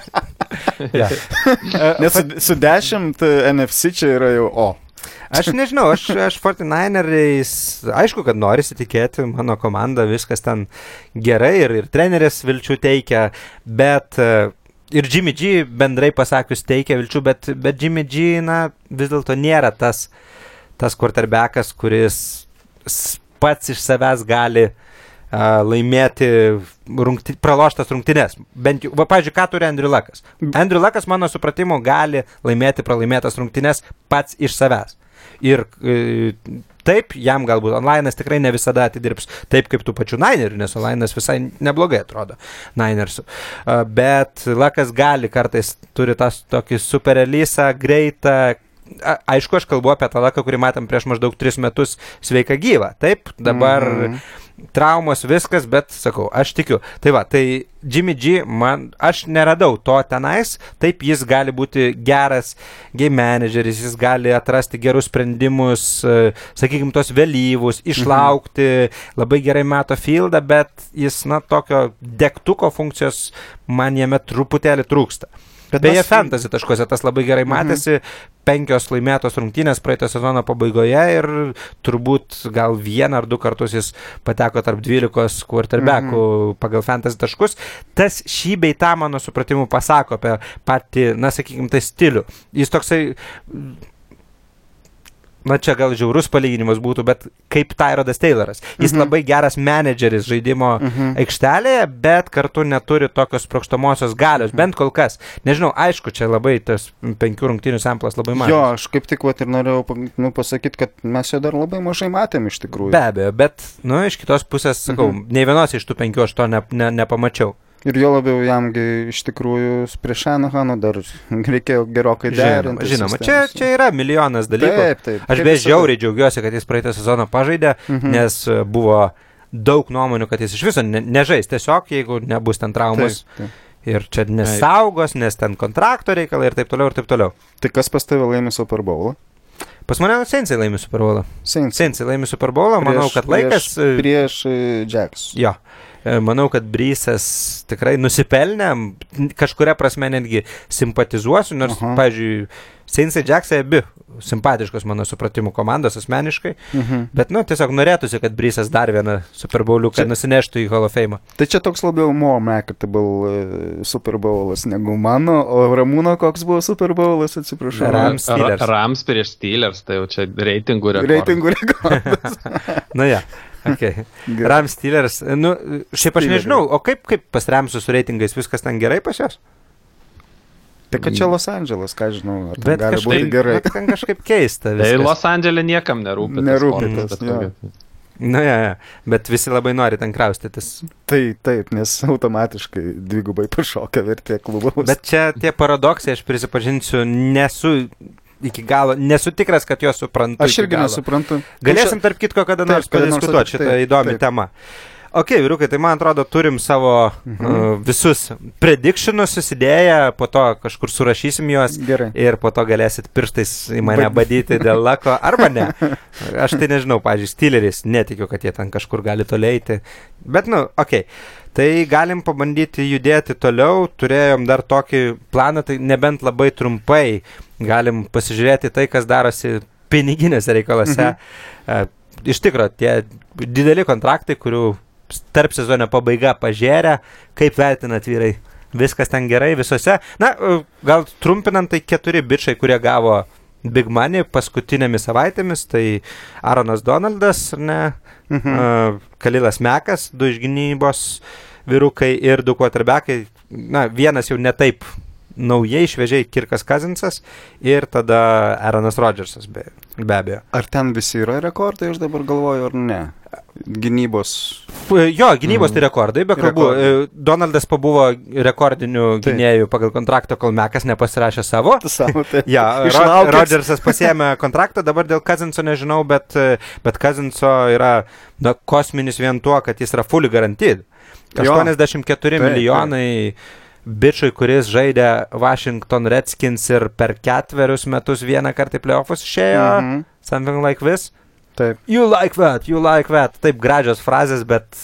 ja. Nes su, su dešimt e, NFC čia yra jau o. Aš nežinau, aš, aš 49eriais, aišku, kad norisi tikėti, mano komanda, viskas ten gerai ir, ir treneris vilčių teikia, bet e, ir Jimmy G bendrai pasakius teikia vilčių, bet, bet Jimmy G, na, vis dėlto nėra tas, tas quarterbackas, kuris pats iš savęs gali uh, laimėti rungti, praloštas rungtynes. Bent jau, va, pavyzdžiui, ką turi Andrew Lakas. Andrew Lakas, mano supratimu, gali laimėti pralaimėtas rungtynes pats iš savęs. Ir e, taip, jam galbūt online'as tikrai ne visada atidirbs taip kaip tų pačių Ninerių, nes online'as visai neblogai atrodo Ninersų. A, Bet Lakas gali kartais turi tas tokį super elysą, greitą. Aišku, aš kalbu apie tą laką, kurį matėm prieš maždaug 3 metus sveika gyva. Taip, dabar mm Mhm. -hmm traumos, viskas, bet sakau, aš tikiu. Tai va, tai Jimmy G, man, aš neradau to tenais, taip jis gali būti geras game manageris, jis gali atrasti gerus sprendimus, e, sakykime, tos vėlyvus, išlaukti, mhm. labai gerai mato fieldą, bet jis, na, tokio degtuko funkcijos man jame truputėlį trūksta. Bet Beje, mes- fantasy taškuose tas labai gerai matėsi, mhm. penkios laimėtos rungtynės praeitą sezono pabaigoje ir turbūt gal vieną ar du kartus jis pateko tarp 12 quarterbackų mhm. pagal fantasy taškus. Tas šį bei tą mano supratimu pasako apie patį, na sakykime, tai stilių. Jis toksai Na čia gal žiaurus palyginimas būtų, bet kaip Tyrodas Tayloras. Jis Mhm. mhm. labai geras menedžeris žaidimo Mhm. mhm. aikštelėje, bet kartu neturi tokios sprokštamosios galios, bent kol kas. Nežinau, aišku, čia labai tas penkių rungtynių samplas labai mažas. Jo, aš kaip tik vat, ir norėjau nu, pasakyti, kad mes jo dar labai mažai matėm iš tikrųjų. Be abejo, bet, nu, iš kitos pusės, sakau, Mhm. mhm. nei vienos iš tų penkių aš to ne, ne, nepamačiau. Ir jo labiau jamgi iš tikrųjų prieš Anahaną dar reikėjo gerokai Žinoma, derinti. žinoma. Čia, čia yra milijonas dalykų. Taip, taip. Aš beje žiauriai džiaugiuosi, kad jis praeitą sezoną pažaidė, Mhm. nes e, buvo daug nuomonių, kad jis iš viso ne, nežais. Tiesiog, jeigu nebus ten traumas. Taip, taip. Ir čia nesaugos, nes ten kontrakto reikalai ir taip toliau ir taip toliau. Tai kas pas tave laimė Super Bowl? Pas mane Sensai laimi Super Bowl. Saints. Sensai laimi Super Bowl, manau, kad laikas. Prieš, prieš e, Jacks. Jo. E, Manau, kad Brysas tikrai nusipelnė, m, kažkuria prasme netgi simpatizuosiu, nors, Aha. pavyzdžiui, Sensai Jacksai abi simpatiškos mano supratimų komandos asmeniškai, Mhm. bet, nu, tiesiog norėtųsi, kad Brysas dar vieną Super Bowliuką Čia- nusineštų į Hall of Fame. Tai čia toks labiau more marketable e, Super Bowlas negu mano, o Ramūno koks buvo Super Bowlas, atsiprašau. Rams Rams prieš Steelers, tai jau čia reitingų rekordas. Reitingų rekordas. Nu, ja. Okay. Rams Steelers. Nu, šiaip aš nežinau, o kaip, kaip pas Ramsus su reitingais viskas ten gerai pas juos? Tai kad čia Los Andželas, ką žinau, ar Bet gali kažkaip, būti gerai. bet ten kažkaip keista. Tai viskas. Los Andželė niekam nerūpi. Nerūpi sportas, tas, jo. kokia- Nu, ja, ja. Bet visi labai nori ten kraustytis. Tai taip, nes automatiškai dvigubai pašoka vertė klubo. Bet čia tie paradoksai, aš prisipažinsiu, nesu iki galo, nesu tikras, kad juos suprantu. aš irgi nesuprantu. Galėsim, tarp kitko, kada nors padiskutuoti šitą taip, įdomią temą. Ok, vyrukai, tai man atrodo, turim savo mhm. uh, visus predictionus susidėję, po to kažkur surašysim juos Gerai. ir po to galėsit pirštais į mane badyti dėl lako, arba ne. Aš tai nežinau, pažiūrėjau, Steeleris, netikiu, kad jie ten kažkur gali tolėti. Bet, nu, ok. Tai galim pabandyti judėti toliau, turėjom dar tokį planą, tai nebent labai trumpai galim pasižiūrėti tai, kas darosi piniginėse reikalose. Mhm. Iš tikrųjų, tie dideli kontraktai, kurių tarp sezono pabaiga pažiūrė, kaip vertinat vyrai. Viskas ten gerai visose. Na, gal trumpinant, tai keturi bičiai, kurie gavo Big Money paskutinėmis savaitėmis, tai Aronas Donaldas, ne, mhm. uh, Kalilas Mekas, du iš gynybos vyrukai ir du quarterbackai. Na, vienas jau netaip naujai šviežiai Kirkas Kazinsas ir tada Aaronas Rodžersas be, be abejo. Ar ten visi yra rekordai, aš dabar galvoju, ar ne? Gynybos. Jo, gynybos mm. tai rekordai, be kalbų. E, Donaldas pabuvo rekordinių tai. gynėjų pagal kontraktą, kol Mekas nepasirašė savo. Savo, tai. ja, Ro Rodžersas pasėmė kontraktą, dabar dėl Kazinso nežinau, bet, bet Kazinso yra na, kosminis vien tuo, kad jis yra fully garantid. 84 jo. milijonai. Taip, taip bičiui, kuris žaidė Washington Redskins ir per ketverius metus vieną kartą į playoffus išėjo. Mm -hmm. Something like this. Taip. You like that, you like that. Taip gražios frazės, bet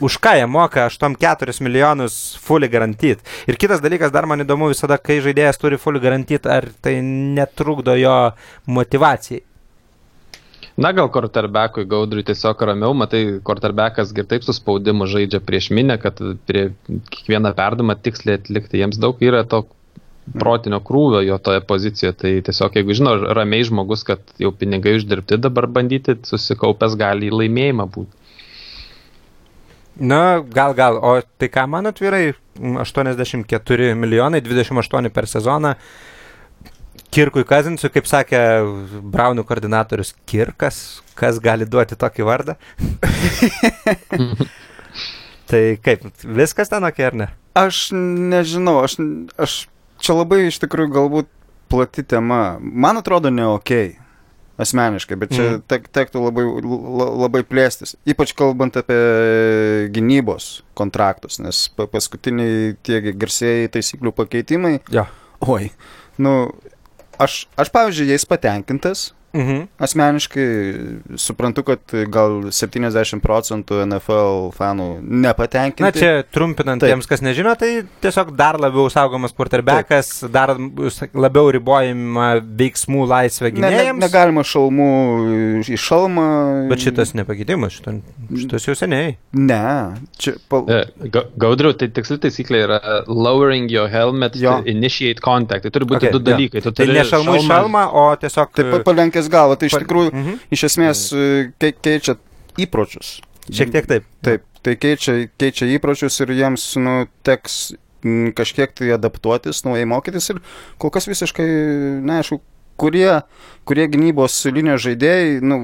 už ką jie moka 8-4 milijonus fully garantyt. Ir kitas dalykas, dar man įdomu visada, kai žaidėjas turi fully garantyt, ar tai netrukdo jo motivacijai. Na, gal quarterbackui gaudriui tiesiog ramiau, matai, quarterbackas ir taip su spaudimu žaidžia prieš minę, kad prie kiekvieną perdamą tiksliai atlikti. Jiems daug yra to protinio krūvio jo toje pozicijoje. Tai tiesiog, jeigu žino, ramiai žmogus, kad jau pinigai uždirbti, dabar bandyti susikaupęs gali į laimėjimą būti. Na, gal, gal. O tai ką man atvirai? 84 milijonai, 28 per sezoną. Kirkui Kazinsui, kaip sakė Braunų koordinatorius Kirkas, kas gali duoti tokį vardą? tai kaip, viskas ten ok, ar ne? Aš nežinau, aš, aš čia labai iš tikrųjų galbūt plati tema. Man atrodo ne ok, asmeniškai, bet čia mm. tek, tektų labai, labai plėstis. Ypač kalbant apie gynybos kontraktus, nes paskutiniai tie garsėjai taisyklių pakeitimai. Ja. Oi, nu, aš, aš pavyzdžiui, jais patenkintas. Mhm. Asmeniškai suprantu, kad gal 70 procentų NFL fanų nepatenkinti. Na čia trumpinant Taip. tiems, kas nežino, tai tiesiog dar labiau saugomas quarterbackas, Taip. dar labiau ribojama veiksmų laisvė gynėjams. Ne, ne, negalima šalmų į šalmą. Bet šitas nepakeitimas, šito, šitas jau seniai. Ne, čia... Pal... Ga, gaudriu, tai tiksli taisyklė yra lowering your helmet jo. to initiate contact. Tai turi būti okay, du dalykai. Tu tai ne šalmų į šalmą, o tiesiog... Taip, palenkęs šakės galva, tai iš tikrųjų -hmm. iš esmės e, ke keičia įpročius. Šiek tiek taip. Taip, tai keičia, keičia įpročius ir jiems nu, teks kažkiek tai adaptuotis, naujai mokytis ir kol kas visiškai neaišku, kurie, kurie gynybos linijos žaidėjai nu,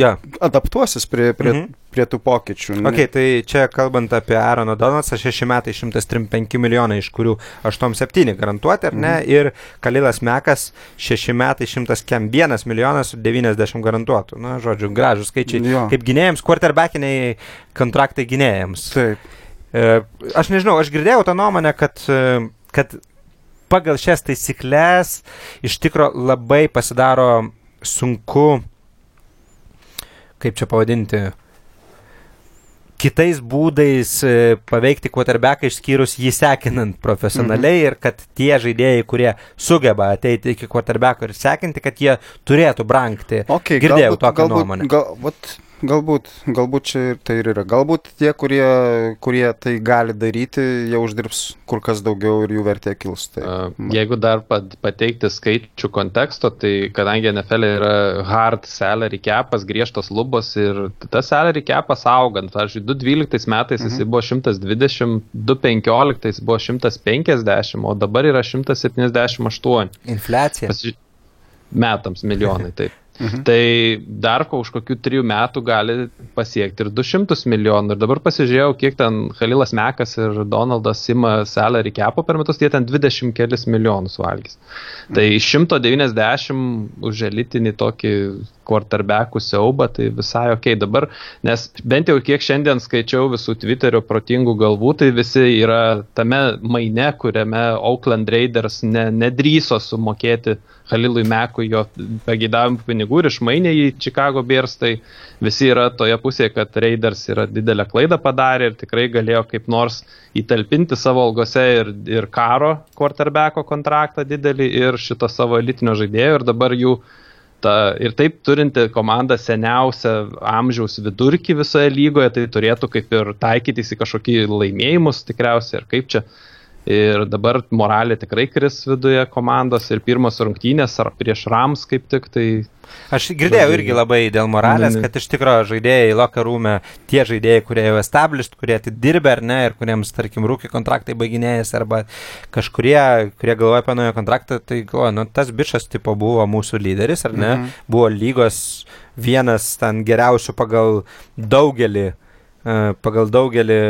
ja. adaptuosis prie, prie, mhm. prie tų pokyčių. Ok, tai čia kalbant apie Aaroną Donaldsą, 6 metai 135 milijonai, iš kurių 8-7 garantuoti, ar ne? Mhm. Ir Kalilas Mekas 6 metai 101 milijonas 90 garantuotų. Na, žodžiu, gražus skaičiai. Jo. Kaip gynėjams, quarterbackiniai kontraktai gynėjams. Taip. E, aš nežinau, aš girdėjau tą nuomonę, kad, e, kad pagal šias taisyklės iš tikro labai pasidaro sunku, kaip čia pavadinti, kitais būdais e, paveikti quarterbacką išskyrus jį sekinant profesionaliai mhm. ir kad tie žaidėjai, kurie sugeba ateiti iki quarterbacko ir sekinti, kad jie turėtų brangti. Okay, Girdėjau galbūt, tokią galbūt, nuomonę. Gal, vat, Galbūt, galbūt čia ir tai ir yra. Galbūt tie, kurie, kurie tai gali daryti, jie uždirbs kur kas daugiau ir jų vertė kils. Tai, jeigu dar pateikti skaičių konteksto, tai kadangi NFL yra hard salary capas, griežtos lubos ir tas salary capas augant, pavyzdžiui, 2012 metais mhm. jis buvo 120, 2015 buvo 150, o dabar yra 178. Infliacija. Pasi... Metams milijonai, taip. Mhm. Tai dar po už kokių trijų metų gali pasiekti ir 200 milijonų. Ir dabar pasižiūrėjau, kiek ten Halilas Mekas ir Donaldas ima salary capą per metus, jie ten 20 kelis milijonus valgys. Tai 190 už elitinį tokį quarterbackų siaubą, tai visai ok. Dabar, nes bent jau kiek šiandien skaičiau visų Twitterio protingų galvų, tai visi yra tame maine, kuriame Oakland Raiders ne, nedryso sumokėti Halilui Mekui jo pagėdavimų pinigų ir išmainė į Chicago Bears, tai visi yra toje pusėje, kad Raiders yra didelę klaidą padarė ir tikrai galėjo kaip nors įtalpinti savo algose ir, ir karo quarterbacko kontraktą didelį ir šito savo elitinio žaidėjo. Ir dabar jų ta, ir taip turinti komanda seniausią amžiaus vidurkį visoje lygoje, tai turėtų kaip ir taikytis į kažkokį laimėjimus tikriausiai, ar kaip čia. Ir dabar moralė tikrai kris viduje komandos ir pirmos rungtynės ar prieš Rams kaip tik tai Aš girdėjau irgi labai dėl moralės, kad iš tikrųjų žaidėjai locker rūme, tie žaidėjai, kurie jau established, kurie atidirbę ar ne, ir kuriems, tarkim, rūkiai kontraktai baiginėjęs, arba kažkurie, kurie galvoja apie naują kontraktą, tai galvoja, nu, tas bičias tipo buvo mūsų lyderis, ar ne, mhm. buvo lygos vienas ten geriausių pagal daugelį, e, pagal daugelį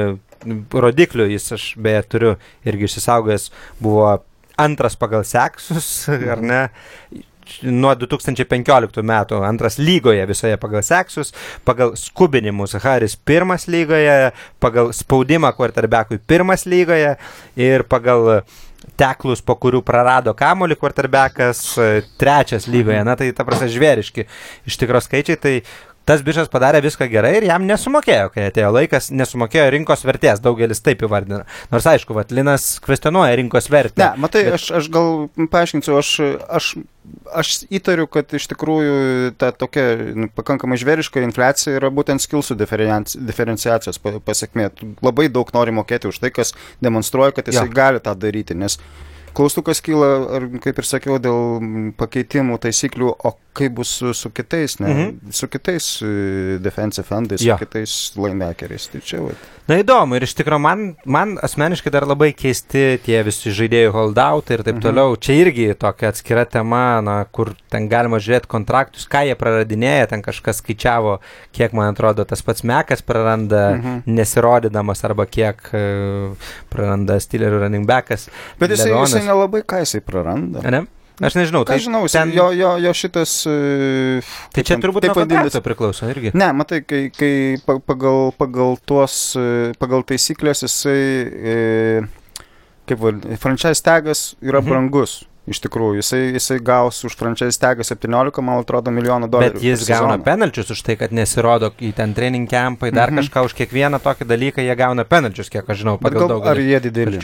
rodiklių, jis aš beje turiu irgi išsisaugęs, buvo antras pagal seksus, ar ne, nuo 2015 metų antras lygoje visoje pagal seksus, pagal skubinimus Haris pirmas lygoje, pagal spaudimą quarterbackui pirmas lygoje ir pagal teklus, po kurių prarado kamolį quarterbackas trečias lygoje. Na tai ta prasme žvėriški iš tikros skaičiai, tai tas bičias padarė viską gerai ir jam nesumokėjo, kai atėjo laikas, nesumokėjo rinkos vertės, daugelis taip įvardina. Nors aišku, Vatlinas kvestionuoja rinkos vertę. Ne, matai, bet... aš, aš gal paaiškinsiu, aš, aš, aš įtariu, kad iš tikrųjų ta tokia nu, pakankamai žvėriška infliacija yra būtent skilsų diferenciacijos pasiekmė. Labai daug nori mokėti už tai, kas demonstruoja, kad jisai ja. gali tą daryti, nes Klaustukas kyla, ar, kaip ir sakiau, dėl pakeitimų taisyklių, o kaip bus su, su kitais, ne, mhm. su kitais uh, defensive endais, ja. su kitais linebackeriais. Tai čia, va. Na įdomu ir iš tikrųjų man, man asmeniškai dar labai keisti tie visi žaidėjų holdout ir taip mhm. toliau. Čia irgi tokia atskira tema, na, kur ten galima žiūrėti kontraktus, ką jie praradinėja, ten kažkas skaičiavo, kiek man atrodo tas pats Mekas praranda mhm. nesirodydamas arba kiek uh, praranda Steelerių running backas. Bet jisai, jisai nelabai ką jisai praranda. Ne? Aš nežinau, tai žinau, ten... jo, jo, jo šitas... Uh, tai čia turbūt taip vadinasi priklauso irgi. Ne, matai, kai, kai pagal, pagal tuos, e, pagal taisyklės jisai, e, kaip vadinasi, franchise tagas yra mhm. brangus. Iš tikrųjų, jisai, jisai gaus už franchise tagą 17, man atrodo, milijonų dolerių. Bet jis gauna penalčius už tai, kad nesirodo į ten training campai, dar mm -hmm. kažką už kiekvieną tokį dalyką jie gauna penalčius, kiek aš žinau, pagal daug. Ar jie dideli?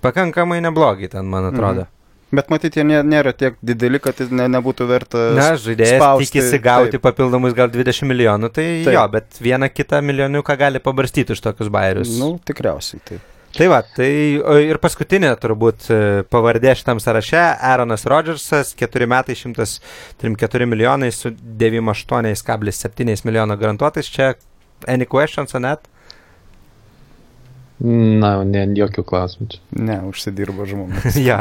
Pakankamai neblogi ten, man atrodo. Mm -hmm. Bet matyti, jie nėra tiek dideli, kad ne, nebūtų verta. Na, žaidėjas spausti. tikisi gauti taip. papildomus gal 20 milijonų, tai taip. jo, bet vieną kitą milioniuką gali pabarstyti už tokius bairius. Na, nu, tikriausiai, taip. Tai va, tai ir paskutinė turbūt e, pavardė šitam sąraše - Aaronas Rodžersas, 4 metai 134 milijonai su 98,7 milijono garantuotais. Čia any questions on that? Na, ne, jokių klausimų čia. Ne, užsidirbo žmogus. ja,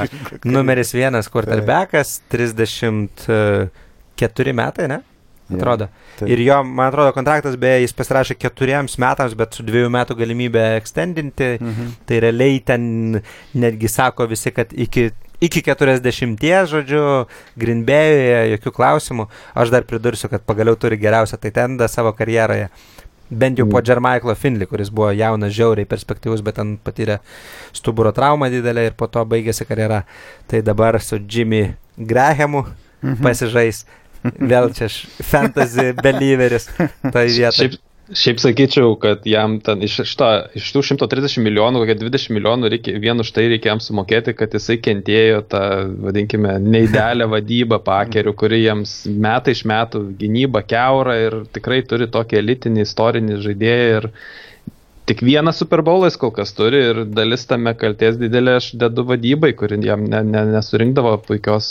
numeris vienas quarterbackas, 34 metai, ne? Atrodo. Ja, ir jo, man atrodo, kontraktas beje, jis pasirašė keturiems metams, bet su dviejų metų galimybė extendinti. Mhm. Tai realiai ten netgi sako visi, kad iki, iki 40, žodžiu, Grinbėjoje jokių klausimų. Aš dar pridursiu, kad pagaliau turi geriausią taitendą savo karjeroje. Bent jau po Jermaiklo mm. Finley, kuris buvo jaunas, žiauriai perspektyvus, bet ten patyrė stuburo traumą didelę ir po to baigėsi karjera. Tai dabar su Jimmy Grahamu -hmm. pasižais. Vėl čia fantasy believeris. Tai vieta. Šiaip, Šiaip sakyčiau, kad jam ten iš, šito, iš tų 130 milijonų, kokie 20 milijonų reikia, vien už tai reikia jam sumokėti, kad jisai kentėjo tą, vadinkime, neįdelę vadybą pakerių, kuri jiems metai iš metų gynyba keura ir tikrai turi tokį elitinį istorinį žaidėją ir tik vieną Super Bowlą jis kol kas turi ir dalis tame kalties didelė aš dedu vadybai, kuri jam ne, ne, nesurinkdavo puikios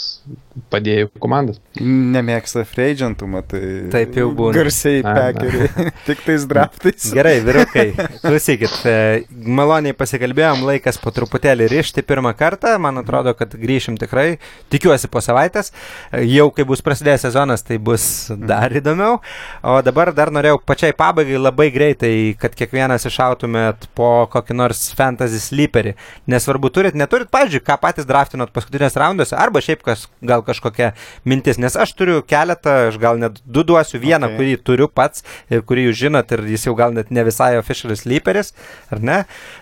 padėjų komandas. Nemėgsta freidžiantų, matai. Taip jau būna. Garsiai pekeriai. Tik tais draftais. Gerai, vyrukai, klausykit, e, maloniai pasikalbėjom, laikas po truputėlį rišti pirmą kartą, man atrodo, kad grįšim tikrai, tikiuosi po savaitės, E, jau kai bus prasidėjęs sezonas, tai bus dar įdomiau, o dabar dar norėjau pačiai pabaigai labai greitai, kad kiekvienas išautumėt po kokį nors fantasy sleeperį, nesvarbu, turit, neturit, pavyzdžiui, ką patys draftinot paskutinės raunduose, arba šiaip kas, gal kažkokia mintis, nes aš turiu keletą, aš gal net du duosiu, vieną, Okay. kurį turiu pats ir kurį jūs žinot ir jis jau gal net ne visai officialis sleeperis, ar ne?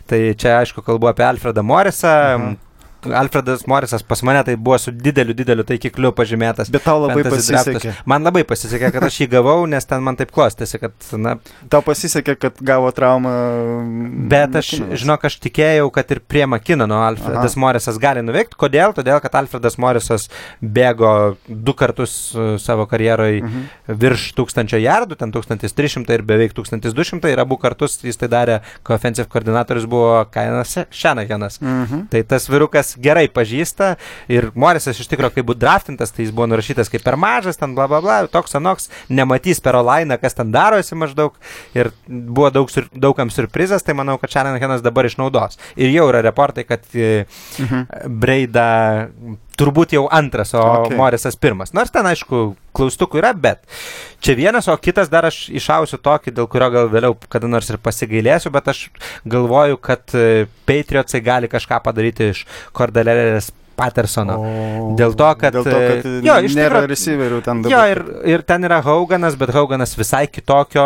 Tai čia aišku kalbu apie Alfredą Morisą. Aha. Alfredas Morisas pas mane tai buvo su dideliu, dideliu taikikliu pažymėtas. Bet tau labai pasisekė. draftas. Man labai pasisekė, kad aš jį gavau, nes ten man taip klostėsi, kad, na, Tau pasisekė, kad gavo traumą. Bet aš, Makinas. žinok, aš tikėjau, kad ir prie Makinono Alfredas Aha. Morisas gali nuveikti. Kodėl? Todėl, kad Alfredas Morisas bėgo du kartus uh, savo karjeroje Mhm. virš 1000 jardų, ten 1300 ir beveik 1200 ir abu kartus jis tai darė, kai offensive koordinatorius buvo Kainas Šenakenas. Mhm. Tai tas virukas gerai pažįsta ir Morisas iš tikrųjų, kai buvo draftintas, tai jis buvo nurašytas kaip per mažas, ten bla bla bla, toks anoks, nematys per olainą, kas ten darosi maždaug ir buvo daug, sur, daugam surprizas, tai manau, kad Šanahanas dabar išnaudos. Ir jau yra reportai, kad e, Mhm. Breida turbūt jau antras, o Okay. Morisas pirmas. Nors ten, aišku, klaustukų yra, bet čia vienas, o kitas dar aš išausiu tokį, dėl kurio gal vėliau kada nors ir pasigailėsiu, bet aš galvoju, kad e, Patriotsai gali kažką padaryti iš Kordelės Pattersono. O, Dėl to, kad, Dėl to, kad e, jo, iš nėra tikro- receiverių ten dabar. Jo, ir, ir ten yra Hauganas, bet Hauganas visai kitokio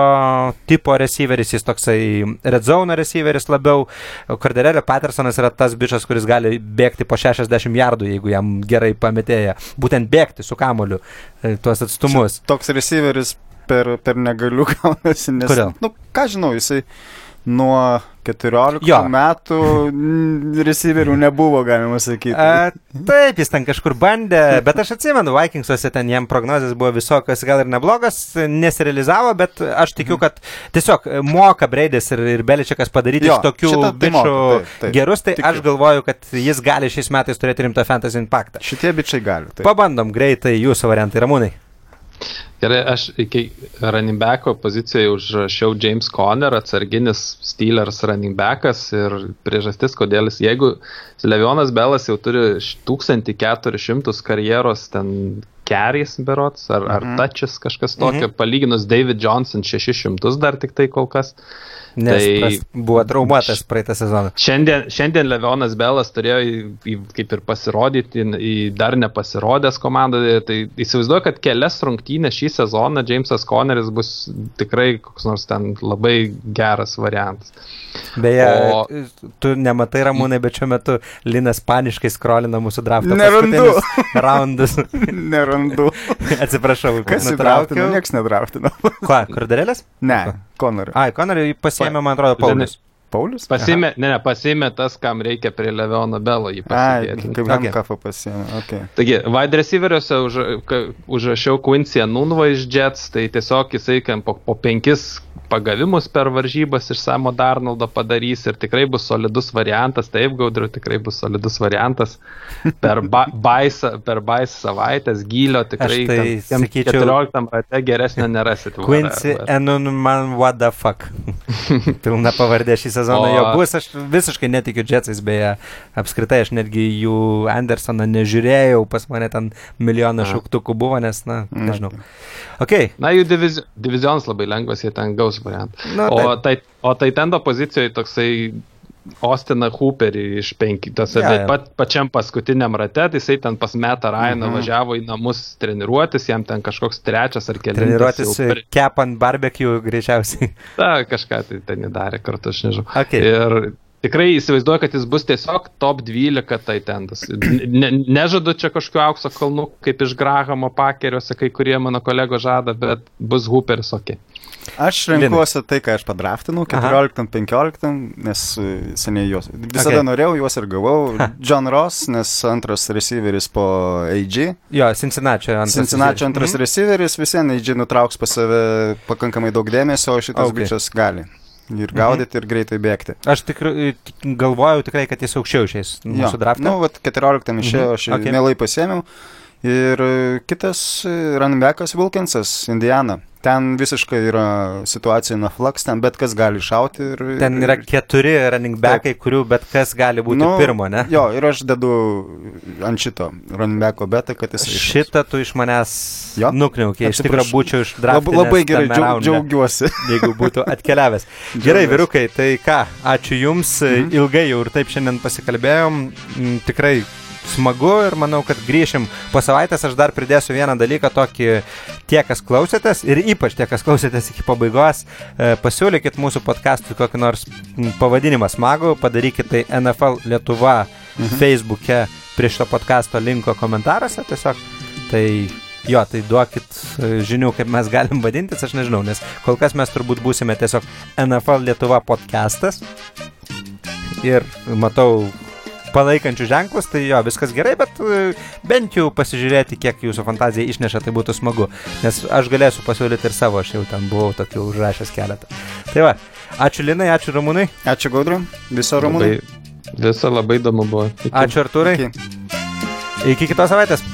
tipo receiveris, jis toksai red zone receiveris labiau. Kordelėlio Pattersonas yra tas bičias, kuris gali bėgti po 60 jardų, jeigu jam gerai pametėja. Būtent bėgti su kamoliu e, tuos atstumus. Toks receiveris per, per negaliu gaunasi, nes... Kodėl? Nu, ką žinau, jisai nuo 14 Jo. metų receiverių nebuvo, galima sakyti. A, taip, jis ten kažkur bandė, bet aš atsimenu, Vikingsuose ten jam prognozijas buvo visokios, gal ir neblogas, nesirealizavo, bet aš tikiu, kad tiesiog moka Breidis ir, ir Beličiakas padaryti Jo, iš tokių tai bičių gerus, tai Tikiu. aš galvoju, kad jis gali šiais metais turėti rimtą fantasy impaktą. Šitie bičiai gali. Taip. Pabandom greitai jūsų variantai, Ramūnai. Gerai, aš iki running backo pozicijoje užrašiau James Conner, atsarginis Steelers running backas ir priežastis, kodėl jis, jeigu Levionas Belas jau turi 1400 karjeros ten kerys berots, ar, ar Mhm. tačis kažkas tokio, palyginus David Johnson 600 dar tik tai kol kas. Nes Tai- tai... buvo traumuotas praeitą sezoną. Šiandien, šiandien Levionas Belas turėjo į, į, kaip ir pasirodyti į, dar nepasirodęs komandoje. Tai įsivaizduoju, kad kelias rungtynės šį sezoną Jamesas Conneris bus tikrai koks nors ten labai geras variantas. Beje, O- tu nematai Ramūnai, bet šiuo metu Linas paniškai skrolina mūsų draftą. Nerandu. Raundus. Nerandu. Atsiprašau, Kas nutraukiau. Niekas nedraftino. Ką, kordelės? Ne, Conor. Ai, Konoriui pasiėmė, man atrodo, Paulius. Paulius? Pasime, ne, ne, pasime tas, kam reikia prie Leviono Belo jį pasidėti. kaip Okay. Hankafą pasiėmė. Okay. Taigi, wide receiveriuose už, užrašiau Quincy Anunva iš Jets, tai tiesiog jisai po, po penkis pagavimus per varžybas iš Samo Darnoldo padarys ir tikrai bus solidus variantas, taip gaudriu, tikrai bus solidus variantas. Per, ba, baisą, per baisą savaitės gylio tikrai Aš tai tiem sakyčiau- 14 rate geresnio nerasit. Quincy Enun man what the fuck. Pilna pavardė šį sezoną O- jo bus, aš visiškai netikiu Jetsais, beje, apskritai aš netgi jų Andersoną nežiūrėjau, pas mane ten milijoną šauktukų buvo, nes, na, Na, nežinau. Ok, Na, jų divizi divizionas labai lengvas, jie ten gaus variantą. Na, o, tai, o tai tendo pozicijoje toksai Ostiną Hooperį iš penkių, tas Jo, yeah, jo. pat, pačiam paskutiniam rate, tai jisai ten pas metą Rainą Mhm. važiavo į namus treniruotis, jam ten kažkoks trečias ar kelias. treniruotis kepant barbecue greičiausiai. Ta, kažką tai ten įdarė kartu, aš nežinau. Ok. Ir tikrai įsivaizduoju, kad jis bus tiesiog top 12 tai tendas. Ne, nežadu čia kažkokiu aukso kalnu, kaip iš Grahamo pakeriuose, kai kurie mano kolegos žada, bet bus Hooperis ok. Aš renkuosi tai, ką aš padraftinau, Aha. 14-15, nes e, seniai juos. Visada Okay. norėjau, juos ir gavau. John Ross, nes antras receiveris po AG. Jo, Cincinnati antras. Cincinnati antras Mhm. receiveris, visi AG nutrauks pas save pakankamai daug dėmesio, o šitas okay. bičias gali. Ir gaudyti, ir greitai bėgti. Aš tikrai galvojau tikrai, kad jis aukščiau šiais mūsų draftą. Nu, vat 14 išėjo, aš Mhm, okay. okay. mielai pasėmiau. Ir e, kitas e, running backas Wilkinsas, Indiana. Ten visiškai yra situacija flux, ten bet kas gali šauti. Ir, Ten yra keturi running backai, kurių bet kas gali būti nu, pirmo, ne? Jo, ir aš dedu ant šito running backo betą, kad jis... Šitą tu iš manęs jo? nukniaukė, iš tikrųjų būčiau iš drąsų. Labai, labai gerai, džiaug, džiaugiuosi. Jeigu būtų atkeliavęs. gerai, vyrukai, tai ką, ačiū Jums, mhm. ilgai jau ir taip šiandien pasikalbėjom, tikrai smagu ir manau, kad grįšim po savaitės. Aš dar pridėsiu vieną dalyką, tokį tie, kas klausėtės ir ypač tie, kas klausėtės iki pabaigos, e, pasiūlykit mūsų podcast'ui kokį nors pavadinimą smagų, padarykit tai NFL Lietuva mhm. Facebook'e prie šito podcast'o linko komentaruose tiesiog. Tai jo, tai duokit e, žinių, kaip mes galim vadintis, aš nežinau, nes kol kas mes turbūt būsime tiesiog NFL Lietuva podcastas. Ir matau palaikančių ženklus, tai jo, viskas gerai, bet e, bent jau pasižiūrėti, kiek jūsų fantazija išneša, tai būtų smagu. Nes aš galėsiu pasiūlyti ir savo, aš jau ten buvau tokių užrašęs keletą. Tai va, ačiū Linai, ačiū Ramūnai. Ačiū Gaudru, viso Ramūnai. Visa labai įdomu buvo. Iki. Ačiū Arturai. Iki. Iki kitos savaitės.